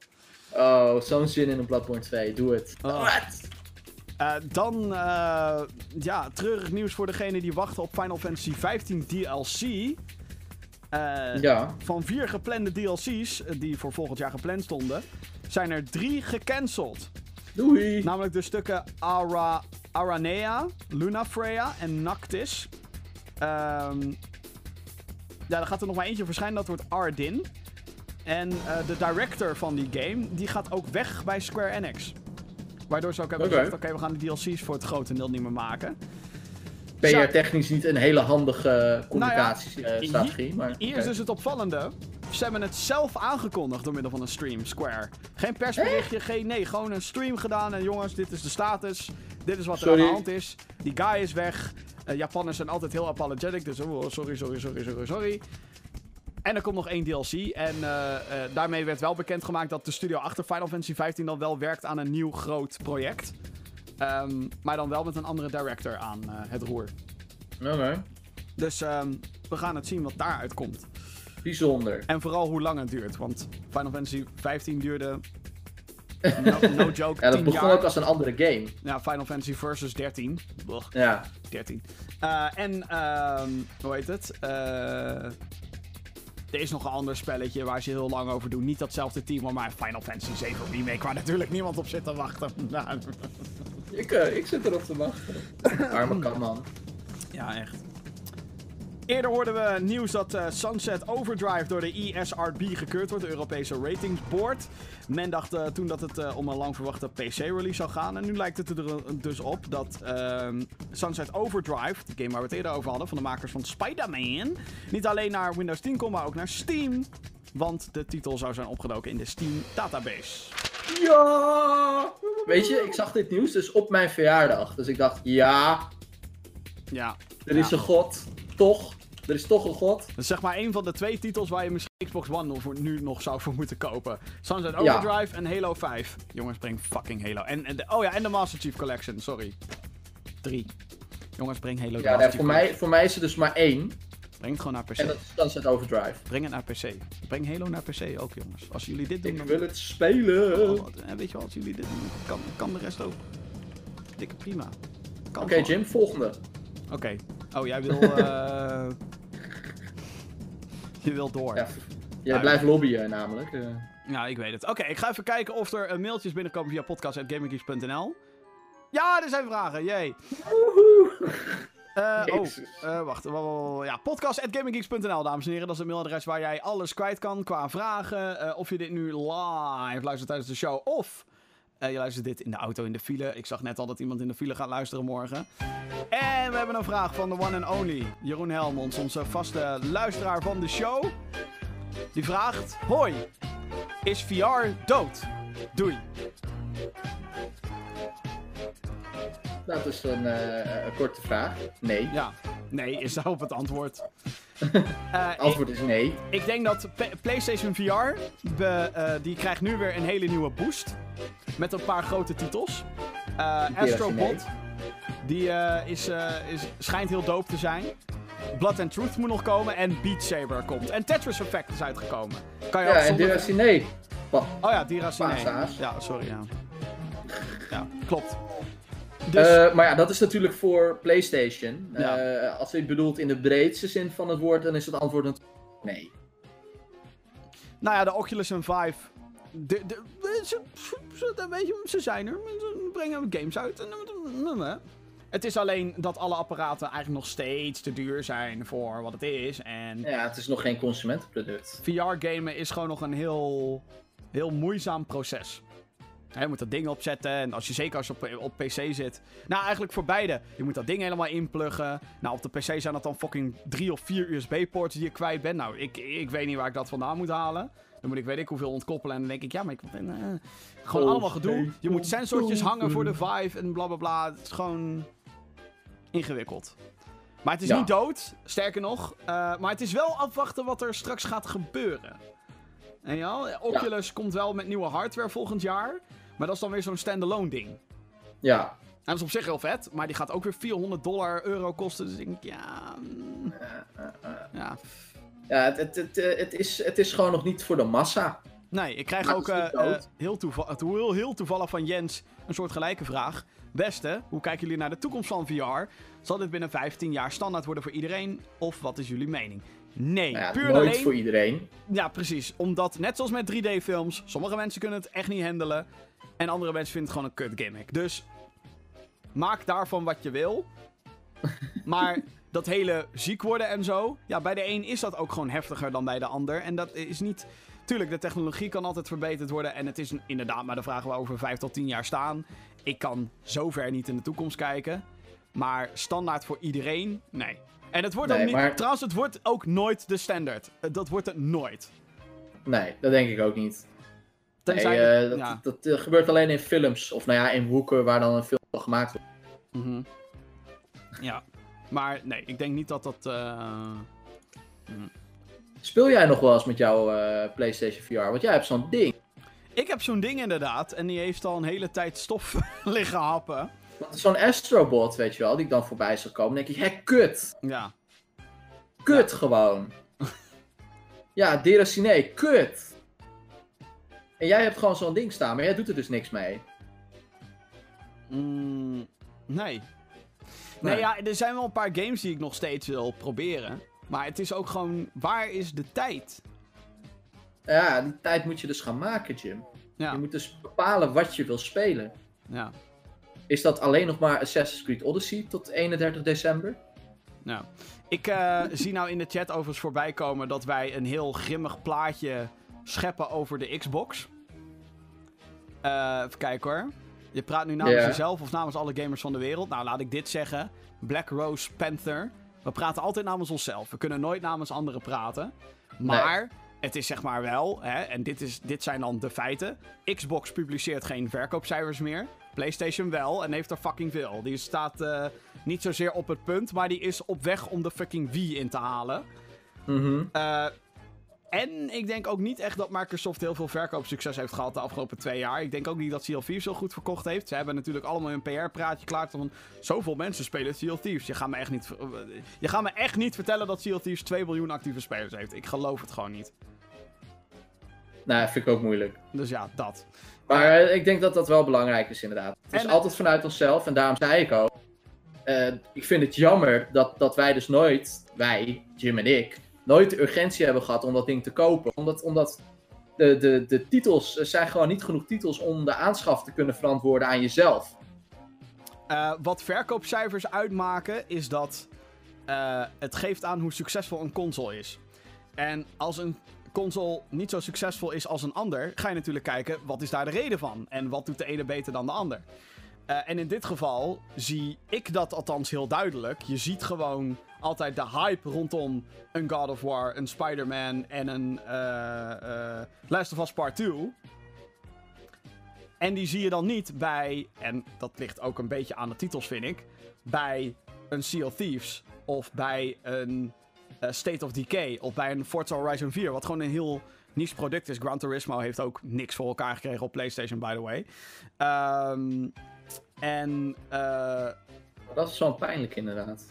Speaker 2: Oh, zo'n zin in een Bloodborne 2. Doe het.
Speaker 1: Oh. Eh, dan, ja, treurig nieuws voor degene die wachten op Final Fantasy 15 DLC.
Speaker 2: Ja.
Speaker 1: Van vier geplande DLC's, die voor volgend jaar gepland stonden, zijn er drie gecanceld.
Speaker 2: Doei!
Speaker 1: Namelijk de stukken Ara, Aranea, Lunafreya en Nactis. Ehm ja, er gaat er nog maar eentje verschijnen, dat wordt Ardin. En eh, de director van die game, die gaat ook weg bij Square Enix. Waardoor ze ook hebben gezegd, oké, we gaan de DLC's voor het grotendeel niet meer maken.
Speaker 2: PR-technisch niet een hele handige communicatiestrategie,
Speaker 1: Hier-
Speaker 2: maar...
Speaker 1: Hier is dus het opvallende. Ze hebben het zelf aangekondigd door middel van een stream, Square. Geen persberichtje, geen nee, gewoon een stream gedaan. En jongens, dit is de status. Dit is wat er
Speaker 2: Sorry.
Speaker 1: aan de hand is. Die guy is weg. Eh, Japanners zijn altijd heel apologetic, dus oh, sorry, sorry, sorry, sorry, sorry. En er komt nog één DLC. En eh, eh, daarmee werd wel bekendgemaakt dat de studio achter Final Fantasy XV dan wel werkt aan een nieuw groot project. Ehm, maar dan wel met een andere director aan eh, het roer.
Speaker 2: Oké.
Speaker 1: Dus ehm, we gaan het zien wat daaruit komt.
Speaker 2: Bijzonder.
Speaker 1: En vooral hoe lang het duurt. Want Final Fantasy 15 duurde. No, no joke.
Speaker 2: Ja, dat
Speaker 1: 10
Speaker 2: begon
Speaker 1: jaar.
Speaker 2: ook als een andere game.
Speaker 1: Ja, Final Fantasy Versus 13. Blech,
Speaker 2: Ja.
Speaker 1: 13. Eh, en, ehm, hoe heet het? Eh, er is nog een ander spelletje waar ze heel lang over doen. Niet datzelfde team, maar Final Fantasy 7 Remake, waar natuurlijk niemand op zit te wachten.
Speaker 2: Ik, eh, ik zit erop te wachten. Arme kan man.
Speaker 1: ja, echt. Eerder hoorden we nieuws dat eh, Sunset Overdrive door de ESRB gekeurd wordt, de Europese Ratings Board. Men dacht eh, toen dat het eh, om een lang verwachte PC-release zou gaan. En nu lijkt het er dus op dat ehm, Sunset Overdrive, de game waar we het eerder over hadden, van de makers van Spider-Man, niet alleen naar Windows 10 komt, maar ook naar Steam. Want de titel zou zijn opgedoken in de Steam database.
Speaker 2: Ja! Weet je, ik zag dit nieuws dus op mijn verjaardag. Dus ik dacht, ja,
Speaker 1: Ja,
Speaker 2: er is
Speaker 1: Ja.
Speaker 2: een god. Toch? Er is toch een god.
Speaker 1: Dat is zeg maar een van de twee titels waar je misschien Xbox One nog voor, nu nog zou voor moeten kopen. Sunset
Speaker 2: Ja.
Speaker 1: Overdrive en Halo 5. Jongens, breng fucking Halo. En, en de, oh ja, en de Master Chief Collection, sorry. Drie. Jongens, breng Halo
Speaker 2: Ja, nee, voor, mij, voor mij is er dus maar één.
Speaker 1: Breng het gewoon naar PC.
Speaker 2: En dat is Sunset Overdrive.
Speaker 1: Breng het naar PC. Breng Halo naar PC ook, jongens. Als jullie dit doen,
Speaker 2: Ik wil het spelen.
Speaker 1: Oh, wat- weet je wel, als jullie dit doen, kan, kan de rest ook. Dikke prima.
Speaker 2: Oké. Jim, volgende.
Speaker 1: Oké. Oh, jij wil... eh je wil door.
Speaker 2: Ja, jij
Speaker 1: Ah,
Speaker 2: blijft lobbyen namelijk. eh.
Speaker 1: Ja, ik weet het. Oké, ik ga even kijken of er eh, mailtjes binnenkomen via podcast.gaminggeeks.nl. Ja, er zijn vragen. Jee. Eh, oh, wacht. wa- wa- wa- Ja, podcast.gaminggeeks.nl, dames en heren. Dat is het mailadres waar jij alles kwijt kan qua vragen. Of je dit nu live luistert tijdens de show. Of eh, je luistert dit in de auto in de file. Ik zag net al dat iemand in de file gaat luisteren morgen. En we hebben een vraag van de one and only Jeroen Helmonds, onze vaste luisteraar van de show. Die vraagt: Hoi, is VR dood? Doei.
Speaker 2: Dat is een, eh, een korte vraag. Nee.
Speaker 1: Ja, nee, is daarop het antwoord. Eh, ik,
Speaker 2: Antwoord is nee.
Speaker 1: ik denk dat PlayStation VR, be- eh, die krijgt nu weer een hele nieuwe boost. Met een paar grote titels. Eh Astro. Bot, die eh, is, eh, is, schijnt heel dope te zijn. Blood and Truth moet nog komen en Beat Saber komt. En Tetris Effect is uitgekomen. Kan je
Speaker 2: Ja, en Diraciné. Wat?
Speaker 1: Oh ja, Diracine. Ja, sorry, ja. Ja, klopt. Dus,
Speaker 2: Eh, maar ja, dat is natuurlijk voor PlayStation.
Speaker 1: Ja.
Speaker 2: Eh, als je het bedoelt in de breedste zin van het woord, dan is het antwoord natuurlijk nee.
Speaker 1: nou ja, de Oculus en Vive. De, de, ze, ze, weet je, ze zijn er. Ze brengen games uit. En- Het is alleen dat alle apparaten eigenlijk nog steeds te duur zijn voor wat het is. En
Speaker 2: Ja, het is nog geen consumentenproduct.
Speaker 1: VR-gamen is gewoon nog een heel, heel moeizaam proces. Je moet dat ding opzetten en als je zeker als je op, op PC zit. Nou, eigenlijk voor beide. Je moet dat ding helemaal inpluggen. Nou, op de PC zijn dat dan fucking drie of vier USB-ports die je kwijt bent. Nou, ik, ik weet niet waar ik dat vandaan moet halen. Dan moet ik weet ik hoeveel ontkoppelen en dan denk ik, ja, maar ik ben... eh, gewoon
Speaker 2: Oh,
Speaker 1: allemaal gedoe. Je moet sensortjes hangen voor de Vive en bla bla bla. Het is gewoon ingewikkeld. Maar het is
Speaker 2: Ja.
Speaker 1: niet dood, sterker nog. eh, maar het is wel afwachten wat er straks gaat gebeuren. En ja, Oculus komt wel met nieuwe hardware volgend jaar. Maar dat is dan weer zo'n standalone ding. En
Speaker 2: Ja.
Speaker 1: dat is op zich heel vet, maar die gaat ook weer 400 dollar euro kosten. Dus ik denk, ja. mm, Ja.
Speaker 2: Ja, het, het, het, eh, het, is, het is gewoon nog niet voor de massa.
Speaker 1: Nee, ik krijg
Speaker 2: Maar
Speaker 1: ook eh, eh, heel, toeval heel, heel toevallig van Jens een soort gelijke vraag. Beste, hoe kijken jullie naar de toekomst van VR? Zal dit binnen 15 jaar standaard worden voor iedereen? Of wat is jullie mening? Nee,
Speaker 2: Nou ja,
Speaker 1: puur
Speaker 2: nooit
Speaker 1: alleen...
Speaker 2: voor iedereen.
Speaker 1: Ja, precies. Omdat, net zoals met 3D-films, sommige mensen kunnen het echt niet handelen. En andere mensen vinden het gewoon een kut gimmick. Dus maak daarvan wat je wil. maar dat hele ziek worden en zo. Ja, bij de een is dat ook gewoon heftiger dan bij de ander. En dat is niet. Tuurlijk, de technologie kan altijd verbeterd worden. En het is inderdaad maar de vraag waar we over 5 tot 10 jaar staan. Ik kan zover niet in de toekomst kijken. Maar standaard voor iedereen, nee. En het wordt
Speaker 2: Nee,
Speaker 1: ook niet.
Speaker 2: maar-
Speaker 1: Trouwens, het wordt ook nooit de standaard. Eh, Dat wordt het nooit.
Speaker 2: Nee, dat denk ik ook niet. Nee,
Speaker 1: Tenzij
Speaker 2: eh, dat,
Speaker 1: ja.
Speaker 2: dat eh, gebeurt alleen in films. Of nou ja, in hoeken waar dan een film van gemaakt wordt.
Speaker 1: Mhm. Ja. Maar nee, ik denk niet dat dat. eh,
Speaker 2: Speel jij nog wel eens met jouw PlayStation VR? Want jij hebt zo'n ding.
Speaker 1: Ik heb zo'n ding inderdaad. En die heeft al een hele tijd stof liggen happen.
Speaker 2: Zo'n Astrobot, weet je wel, die ik dan voorbij zag komen. Denk ik, hé, kut.
Speaker 1: Ja.
Speaker 2: Kut gewoon. ja, Deracine, kut. En jij hebt gewoon zo'n ding staan, maar jij doet er dus niks mee.
Speaker 1: Mm, nee. Nee,
Speaker 2: Nee.
Speaker 1: ja, er zijn wel een paar games die ik nog steeds wil proberen. Maar het is ook gewoon, waar is de tijd?
Speaker 2: Ja, die tijd moet je dus gaan maken, Jim.
Speaker 1: Ja,
Speaker 2: Je moet dus bepalen wat je wil spelen.
Speaker 1: ja,
Speaker 2: Is dat alleen nog maar Assassin's Creed Odyssey tot 31 december?
Speaker 1: ja. Ik eh, zie nou in de chat overigens voorbij komen dat wij een heel grimmig plaatje scheppen over de Xbox. Eh, even kijken hoor. Je praat nu namens jezelf of namens alle gamers van de wereld. Nou, laat ik dit zeggen. Black Rose Panther. We praten altijd namens onszelf. We kunnen nooit namens anderen praten. Maar het is zeg maar wel, hè, en dit, is, dit zijn dan de feiten. Xbox publiceert geen verkoopcijfers meer. PlayStation wel en heeft er fucking veel. Die staat eh, niet zozeer op het punt, maar die is op weg om de fucking Wii in te halen.
Speaker 2: Mhm.
Speaker 1: Eh, en ik denk ook niet echt dat Microsoft heel veel verkoopsucces heeft gehad de afgelopen twee jaar. Ik denk ook niet dat of Thieves zo goed verkocht heeft. Ze hebben natuurlijk allemaal een PR-praatje klaar. Van zoveel mensen spelen of Thieves. Je gaat me echt niet, je gaat me echt niet vertellen dat of Thieves 2 miljoen actieve spelers heeft. Ik geloof het gewoon niet.
Speaker 2: Nou, vind ik ook moeilijk.
Speaker 1: Dus ja, dat.
Speaker 2: Maar eh, ik denk dat dat wel belangrijk is, inderdaad. Het is
Speaker 1: En-
Speaker 2: altijd vanuit onszelf, en daarom zei ik ook. eh, ik vind het jammer dat, dat wij dus nooit, wij, Jim en ik, nooit de urgentie hebben gehad om dat ding te kopen. Omdat, omdat de, de, de titels, zijn gewoon niet genoeg titels om de aanschaf te kunnen verantwoorden aan jezelf.
Speaker 1: Eh, wat verkoopcijfers uitmaken is dat eh, het geeft aan hoe succesvol een console is. En als een console niet zo succesvol is als een ander, ga je natuurlijk kijken wat is daar de reden van. En wat doet de ene beter dan de ander. Eh, en in dit geval zie ik dat althans heel duidelijk. Je ziet gewoon altijd de hype rondom een God of War, een Spider-Man en een eh, eh, Last of Us Part 2. En die zie je dan niet bij, en dat ligt ook een beetje aan de titels vind ik, bij een Sea of Thieves of bij een eh, State of Decay of bij een Forza Horizon 4, wat gewoon een heel niche product is. Gran Turismo heeft ook niks voor elkaar gekregen op PlayStation, by the way. Ehm, en eh,
Speaker 2: Dat is wel pijnlijk, inderdaad.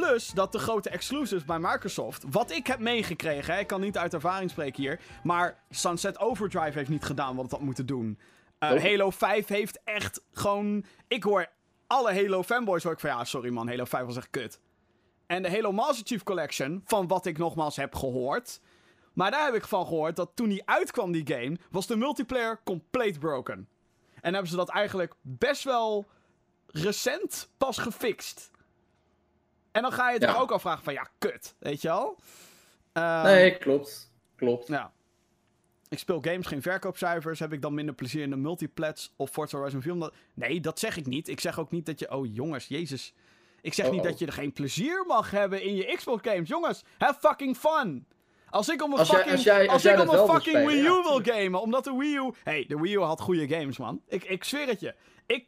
Speaker 1: Plus dat de grote exclusives bij Microsoft, wat ik heb meegekregen, hè, ik kan niet uit ervaring spreken hier, maar Sunset Overdrive heeft niet gedaan wat het had moeten doen. Eh,
Speaker 2: Oh.
Speaker 1: Halo 5 heeft echt gewoon. Ik hoor alle Halo fanboys hoor ik van ja, sorry man, Halo 5 was echt kut. En de Halo Master Chief Collection, van wat ik nogmaals heb gehoord. Maar daar heb ik van gehoord dat toen die uitkwam, die game, was de multiplayer compleet broken. En hebben ze dat eigenlijk best wel recent pas gefixt. En dan ga je
Speaker 2: Ja.
Speaker 1: toch ook afvragen van ja, kut, weet je wel? Ehm,
Speaker 2: Nee, klopt. Klopt.
Speaker 1: ja. Ik speel games, geen verkoopcijfers. Heb ik dan minder plezier in de multiplats of Forza Horizon 4? Omdat... Nee, dat zeg ik niet. Ik zeg ook niet dat je... Oh, jongens, jezus. Ik zeg
Speaker 2: Oh,
Speaker 1: niet
Speaker 2: oh.
Speaker 1: dat je er geen plezier mag hebben in je Xbox games. Jongens, have fucking fun. Als ik om een
Speaker 2: Als jij-
Speaker 1: fucking,
Speaker 2: als jij- als jij
Speaker 1: ik om een fucking
Speaker 2: spelen,
Speaker 1: Wii U
Speaker 2: ja,
Speaker 1: wil gamen, omdat de Wii U... hey, de Wii U had goede games, man. Ik, ik zweer het je. Ik,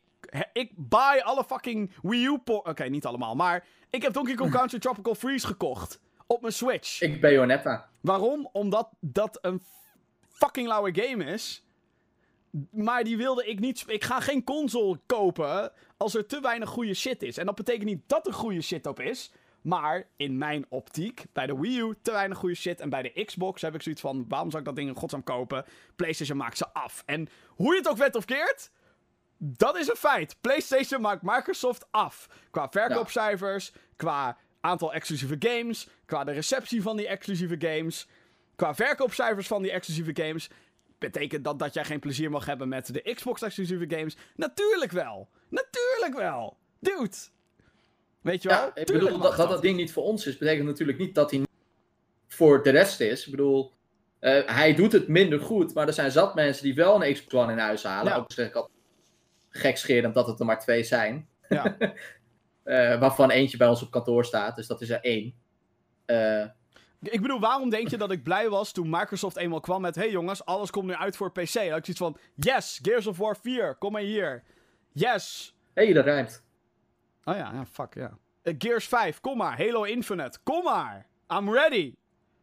Speaker 1: ik buy alle fucking Wii U... Oké, niet allemaal, maar... Ik heb Donkey Kong Country Tropical Freeze gekocht. Op mijn Switch.
Speaker 2: Ik Bayonetta.
Speaker 1: Waarom? Omdat dat een fucking lauwe game is. Maar die wilde ik niet. Ik ga geen console kopen als er te weinig goede shit is. En dat betekent niet dat er goede shit op is. Maar in mijn optiek, bij de Wii U te weinig goede shit. En bij de Xbox heb ik zoiets van: waarom zou ik dat ding in godsnaam kopen? PlayStation maakt ze af. En hoe je het ook wet of keert, dat is een feit. PlayStation maakt Microsoft af. Qua verkoopcijfers, qua aantal exclusieve games, qua de receptie van die exclusieve games, qua verkoopcijfers van die exclusieve games. Betekent dat dat jij geen plezier mag hebben met de Xbox-exclusieve games? Natuurlijk wel! Natuurlijk wel! Dude! Weet je wel?
Speaker 2: Ja, ik bedoel, dat, dat dat ding niet voor ons is, betekent natuurlijk niet dat hij voor de rest is. Ik bedoel, eh, hij doet het minder goed, maar er zijn zat mensen die wel een Xbox One in huis halen.
Speaker 1: Ja.
Speaker 2: Ook zeg ik gekscherend dat het er maar twee zijn.
Speaker 1: Ja.
Speaker 2: Eh, waarvan eentje bij ons op kantoor staat, dus dat is er één. Eh,
Speaker 1: Ik bedoel, waarom denk je dat ik blij was toen Microsoft eenmaal kwam met... hey jongens, alles komt nu uit voor PC. Dan had ik zoiets van... Yes, Gears of War 4, kom maar hier. Yes.
Speaker 2: Hé, dat rijmt.
Speaker 1: Oh ja, ja fuck, ja. Eh, Gears 5, kom maar. Halo Infinite, kom maar. I'm ready.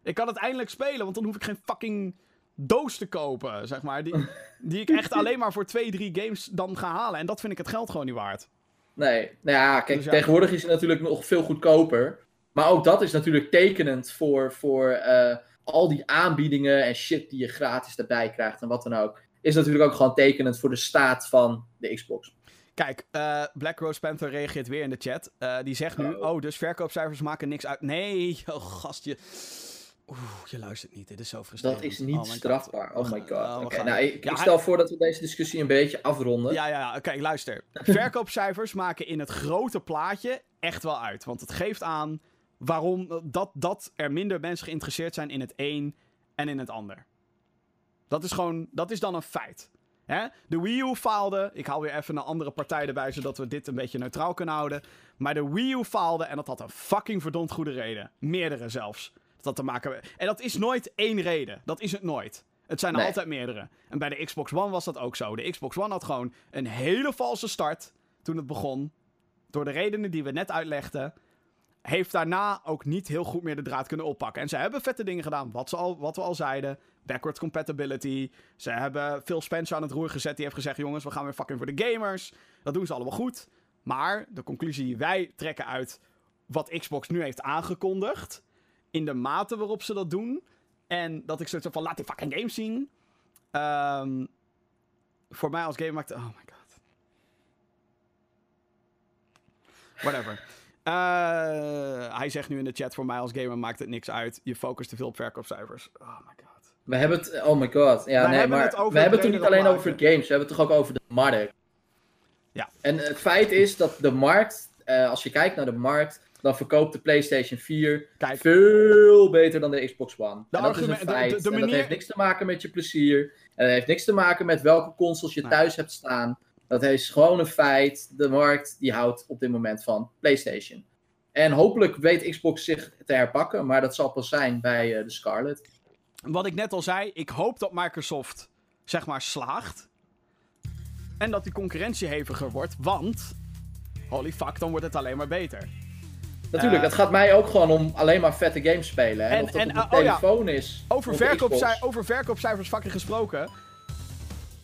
Speaker 1: Ik kan het eindelijk spelen, want dan hoef ik geen fucking doos te kopen, zeg maar. Die, die ik echt alleen maar voor twee, drie games dan ga halen. En dat vind ik het geld gewoon niet waard.
Speaker 2: Nee, nou ja, kijk,
Speaker 1: Dus ja.
Speaker 2: tegenwoordig is het natuurlijk nog veel goedkoper. Maar ook dat is natuurlijk tekenend voor, voor eh, al die aanbiedingen en shit die je gratis erbij krijgt en wat dan ook. Is natuurlijk ook gewoon tekenend voor de staat van de Xbox.
Speaker 1: Kijk, eh, Black Rose Panther reageert weer in de chat. Eh, die zegt nu,
Speaker 2: Oh.
Speaker 1: oh, dus verkoopcijfers maken niks uit. Nee, oh gastje. Oeh, je luistert niet. Dit is zo frustrerend.
Speaker 2: Dat is niet
Speaker 1: Oh God.
Speaker 2: strafbaar. Oh my god.
Speaker 1: Oh,
Speaker 2: Oké, nou, ik,
Speaker 1: Ja,
Speaker 2: ik stel voor dat we deze discussie een beetje afronden.
Speaker 1: Ja, ja, ja. Kijk, luister. Verkoopcijfers maken in het grote plaatje echt wel uit. Want het geeft aan waarom dat, dat er minder mensen geïnteresseerd zijn in het een en in het ander. Dat is gewoon, dat is dan een feit. Hè? De Wii U faalde. Ik haal weer even een andere partij erbij, zodat we dit een beetje neutraal kunnen houden. Maar de Wii U faalde en dat had een fucking verdomd goede reden. Meerdere zelfs. Dat te maken En dat is nooit één reden. Dat is het nooit. Het zijn er
Speaker 2: Nee.
Speaker 1: altijd meerdere. En bij de Xbox One was dat ook zo. De Xbox One had gewoon een hele valse start toen het begon. Door de redenen die we net uitlegden. Heeft daarna ook niet heel goed meer de draad kunnen oppakken. En ze hebben vette dingen gedaan, wat, ze al, wat we al zeiden. Backwards compatibility. Ze hebben Phil Spencer aan het roer gezet. Die heeft gezegd: jongens, we gaan weer fucking voor de gamers. Dat doen ze allemaal goed. Maar de conclusie die wij trekken uit wat Xbox nu heeft aangekondigd. In de mate waarop ze dat doen. En dat ik heb van: laat die fucking games zien. Ehm, voor mij als game maakt. Oh my god. Whatever. Eh, hij zegt nu in de chat: voor mij als gamer maakt het niks uit. Je focust te veel op verkoopcijfers. Oh my god.
Speaker 2: We hebben het, oh my god. Ja,
Speaker 1: Wij
Speaker 2: nee,
Speaker 1: hebben
Speaker 2: maar
Speaker 1: het over
Speaker 2: we hebben
Speaker 1: het
Speaker 2: toch niet alleen over games, we hebben het toch ook over de markt.
Speaker 1: Ja.
Speaker 2: En het feit is dat de markt, eh, als je kijkt naar de markt, dan verkoopt de PlayStation 4
Speaker 1: Kijk.
Speaker 2: veel beter dan de Xbox One.
Speaker 1: De
Speaker 2: en dat is een
Speaker 1: de-
Speaker 2: feit.
Speaker 1: de-
Speaker 2: En dat heeft niks te maken met je plezier. En dat heeft niks te maken met welke consoles je
Speaker 1: Nee.
Speaker 2: thuis hebt staan. Dat is gewoon een feit. De markt die houdt op dit moment van PlayStation. En hopelijk weet Xbox zich te herpakken, maar dat zal pas zijn bij eh, de Scarlet.
Speaker 1: Wat ik net al zei, ik hoop dat Microsoft zeg maar slaagt. En dat die concurrentie heviger wordt, want holy fuck, dan wordt het alleen maar beter.
Speaker 2: Natuurlijk, het gaat mij ook gewoon om alleen maar vette games spelen. En,
Speaker 1: En-
Speaker 2: of dat
Speaker 1: en,
Speaker 2: op de
Speaker 1: oh
Speaker 2: telefoon is.
Speaker 1: Over, over verkoopcijfers fucking gesproken.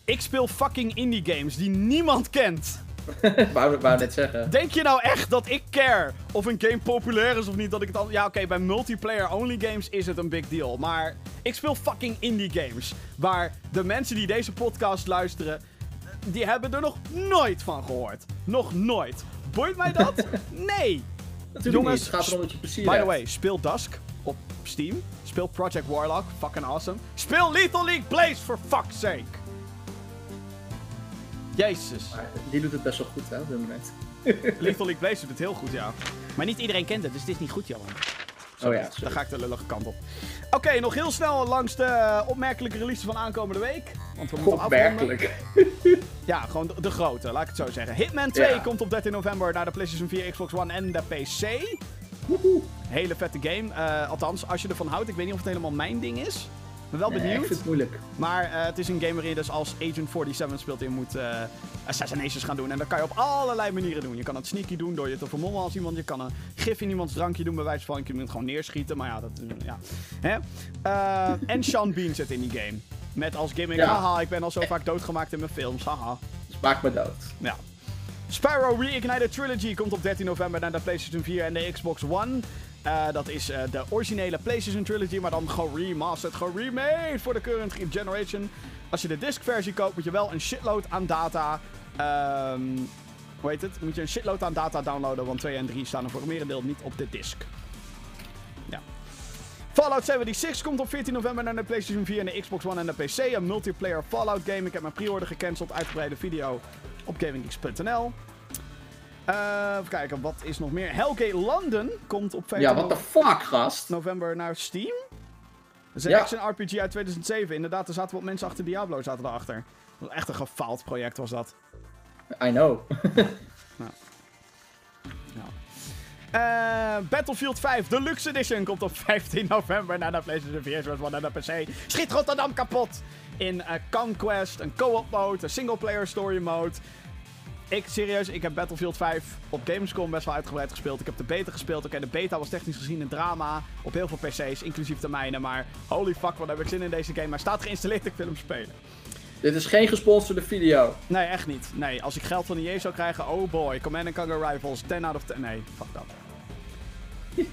Speaker 1: Ik speel fucking indie games die niemand kent.
Speaker 2: wou, wou net zeggen.
Speaker 1: Denk je nou echt dat ik care of een game populair is of niet? Dat ik het al... Ja, oké, bij multiplayer-only games is het een big deal. Maar ik speel fucking indie games. Waar de mensen die deze podcast luisteren, die hebben er nog nooit van gehoord. Nog nooit. Boeit mij dat? Nee.
Speaker 2: Natuurlijk
Speaker 1: jongens,
Speaker 2: niet. Het gaat erom dat je plezier
Speaker 1: By the way, speel Dusk op Steam. Speel Project Warlock, fucking awesome. Speel Lethal League Blaze, for fuck's sake. Jezus.
Speaker 2: Maar die doet het best wel goed, hè, op dit moment.
Speaker 1: Lethal League Blaze doet het heel goed, ja. Maar niet iedereen kent het, dus het is niet goed, Johan.
Speaker 2: Oh ja, sorry.
Speaker 1: ga ik de lullige kant op. Oké, nog heel snel langs de opmerkelijke releases van aankomende week. Want we moeten.
Speaker 2: Opmerkelijk.
Speaker 1: Ja, gewoon de, de grote, laat ik het zo zeggen. Hitman 2
Speaker 2: Ja.
Speaker 1: komt op 13 november naar de PlayStation 4, Xbox One en de PC. Hele vette game. Eh, althans, als je ervan houdt. Ik weet niet of het helemaal mijn ding is. Ik ben wel
Speaker 2: Nee, ik
Speaker 1: benieuwd.
Speaker 2: vind het moeilijk.
Speaker 1: Maar eh, het is een game waarin je dus als Agent 47 speelt. Je moet eh, assassinations gaan doen. En dat kan je op allerlei manieren doen. Je kan het sneaky doen door je te vermommen als iemand. Je kan een gif in iemands drankje doen bij wijze van. Je kunt het gewoon neerschieten. Maar ja, dat... Ja. Hè? En Sean Bean zit in die game. Met als gimmick,
Speaker 2: Ja.
Speaker 1: haha, ik ben al zo vaak doodgemaakt in mijn films, haha.
Speaker 2: Dus maak me dood.
Speaker 1: Ja. Spyro Reignited Trilogy komt op 13 november naar de PlayStation 4 en de Xbox One. Eh, dat is eh, de originele PlayStation Trilogy, maar dan geremasterd, geremade voor de current generation. Als je de disc-versie koopt, moet je wel een shitload aan data. ehm hoe heet het? Moet je een shitload aan data downloaden, want 2 en 3 staan er voor het merendeel niet op de disc. Fallout 76 komt op 14 november naar de PlayStation 4 en de Xbox One en de PC. Een multiplayer Fallout game. Ik heb mijn pre-order gecanceld. Uitgebreide video op gaminggeeks.nl. Eh, even kijken, wat is nog meer? Hellgate London komt op 15
Speaker 2: Ja, what the fuck, gast?
Speaker 1: november naar Steam. Dat is een
Speaker 2: Ja.
Speaker 1: action RPG uit 2007. Inderdaad, er zaten wat mensen achter Diablo zaten erachter. Echt een gefaald project was dat.
Speaker 2: I know.
Speaker 1: Eh, Battlefield 5 Deluxe Edition komt op 15 november naar de PlayStation 4, Xbox One en de PC. Schiet Rotterdam kapot! In eh, Conquest, een co-op mode, een single-player story mode. Ik, serieus, ik heb Battlefield 5 op Gamescom best wel uitgebreid gespeeld. Ik heb de beta gespeeld. Oké, de beta was technisch gezien een drama op heel veel PC's, inclusief de mijne. Maar holy fuck, wat heb ik zin in deze game. Maar staat geïnstalleerd, ik wil hem spelen.
Speaker 2: Dit is geen gesponsorde video.
Speaker 1: Nee, echt niet. Nee, als ik geld van de EA zou krijgen, oh boy. Command Conquer Rivals, 10 out of 10. Nee, fuck dat.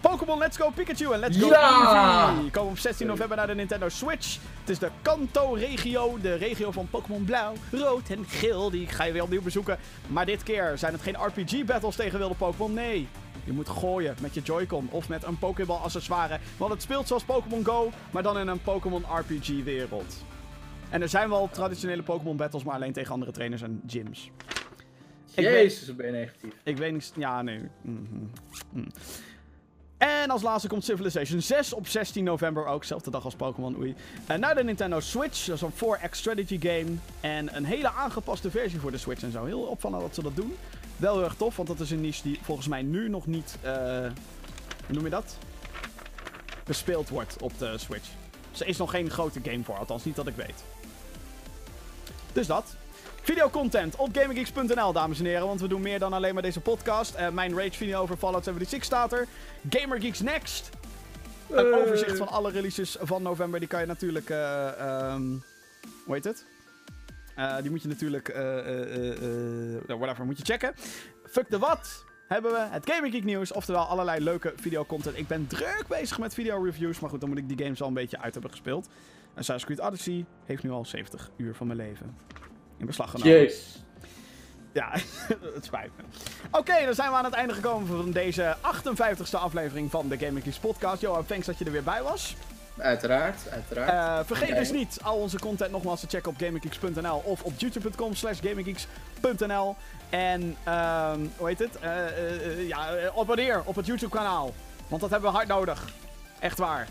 Speaker 1: Pokémon Let's Go Pikachu en Let's Go
Speaker 2: Ja!
Speaker 1: Eevee komen op 16 november naar de Nintendo Switch. Het is de Kanto-regio, de regio van Pokémon Blauw, Rood en Geel. Die ga je weer opnieuw bezoeken. Maar dit keer zijn het geen RPG-battles tegen wilde Pokémon, nee. Je moet gooien met je Joy-Con of met een Pokéball-accessoire. Want het speelt zoals Pokémon Go, maar dan in een Pokémon RPG-wereld. En er zijn wel traditionele Pokémon battles, maar alleen tegen andere trainers en gyms. Ik
Speaker 2: Jezus, ben je negatief.
Speaker 1: Ik weet niet. Ja, nee. Mhm. Mm. En als laatste komt Civilization 6 op 16 november ook. Zelfde dag als Pokémon Oei. En naar de Nintendo Switch. Dat is een 4X strategy game. En een hele aangepaste versie voor de Switch en zo. Heel opvallend dat ze dat doen. Wel heel erg tof, want dat is een niche die volgens mij nu nog niet. eh, hoe noem je dat? Bespeeld wordt op de Switch. Dus er is nog geen grote game voor, althans niet dat ik weet. Dus dat. Videocontent op GamerGeeks.nl, dames en heren. Want we doen meer dan alleen maar deze podcast. Eh, mijn rage video over Fallout 76 staat er. GamerGeeks Next. Een
Speaker 2: Eh.
Speaker 1: overzicht van alle releases van november. Die kan je natuurlijk... eh ehm, hoe heet het? Die moet je natuurlijk... whatever, moet je checken. Fuck de wat hebben we het Gaming Geek nieuws. Oftewel allerlei leuke videocontent. Ik ben druk bezig met video reviews. Maar goed, dan moet ik die games al een beetje uit hebben gespeeld. Assassin's Creed Odyssey heeft nu al 70 uur van mijn leven in beslag genomen.
Speaker 2: Jezus.
Speaker 1: Ja, het spijt me. Oké, dan zijn we aan het einde gekomen van deze 58ste aflevering van de Gaming Geeks podcast. Johan, thanks dat je er weer bij was.
Speaker 2: Uiteraard, uiteraard.
Speaker 1: Eh, vergeet dus niet al onze content nogmaals te checken op gaminggeeks.nl of op youtube.com slash gaminggeeks.nl. En, ehm, hoe heet het? Eh, eh, ja, abonneer op het YouTube kanaal. Want dat hebben we hard nodig. Echt waar.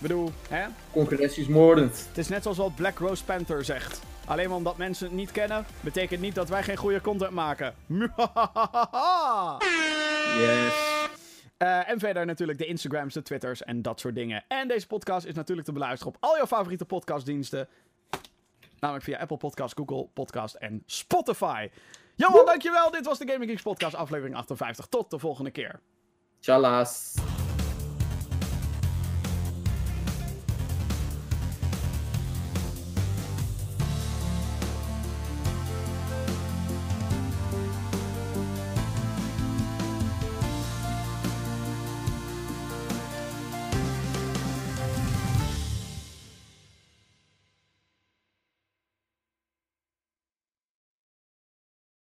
Speaker 1: Ik bedoel, hè?
Speaker 2: Concurrentie is moordend.
Speaker 1: Het is net zoals wat Black Rose Panther zegt. Alleen maar omdat mensen het niet kennen, betekent niet dat wij geen goede content maken.
Speaker 2: Yes.
Speaker 1: Eh, en verder natuurlijk de Instagrams, de Twitters en dat soort dingen. En deze podcast is natuurlijk te beluisteren op al jouw favoriete podcastdiensten. Namelijk via Apple Podcast, Google Podcast en Spotify. Johan, dankjewel. Dit was de Gaming Geeks podcast aflevering 58. Tot de volgende keer.
Speaker 2: Tjallas.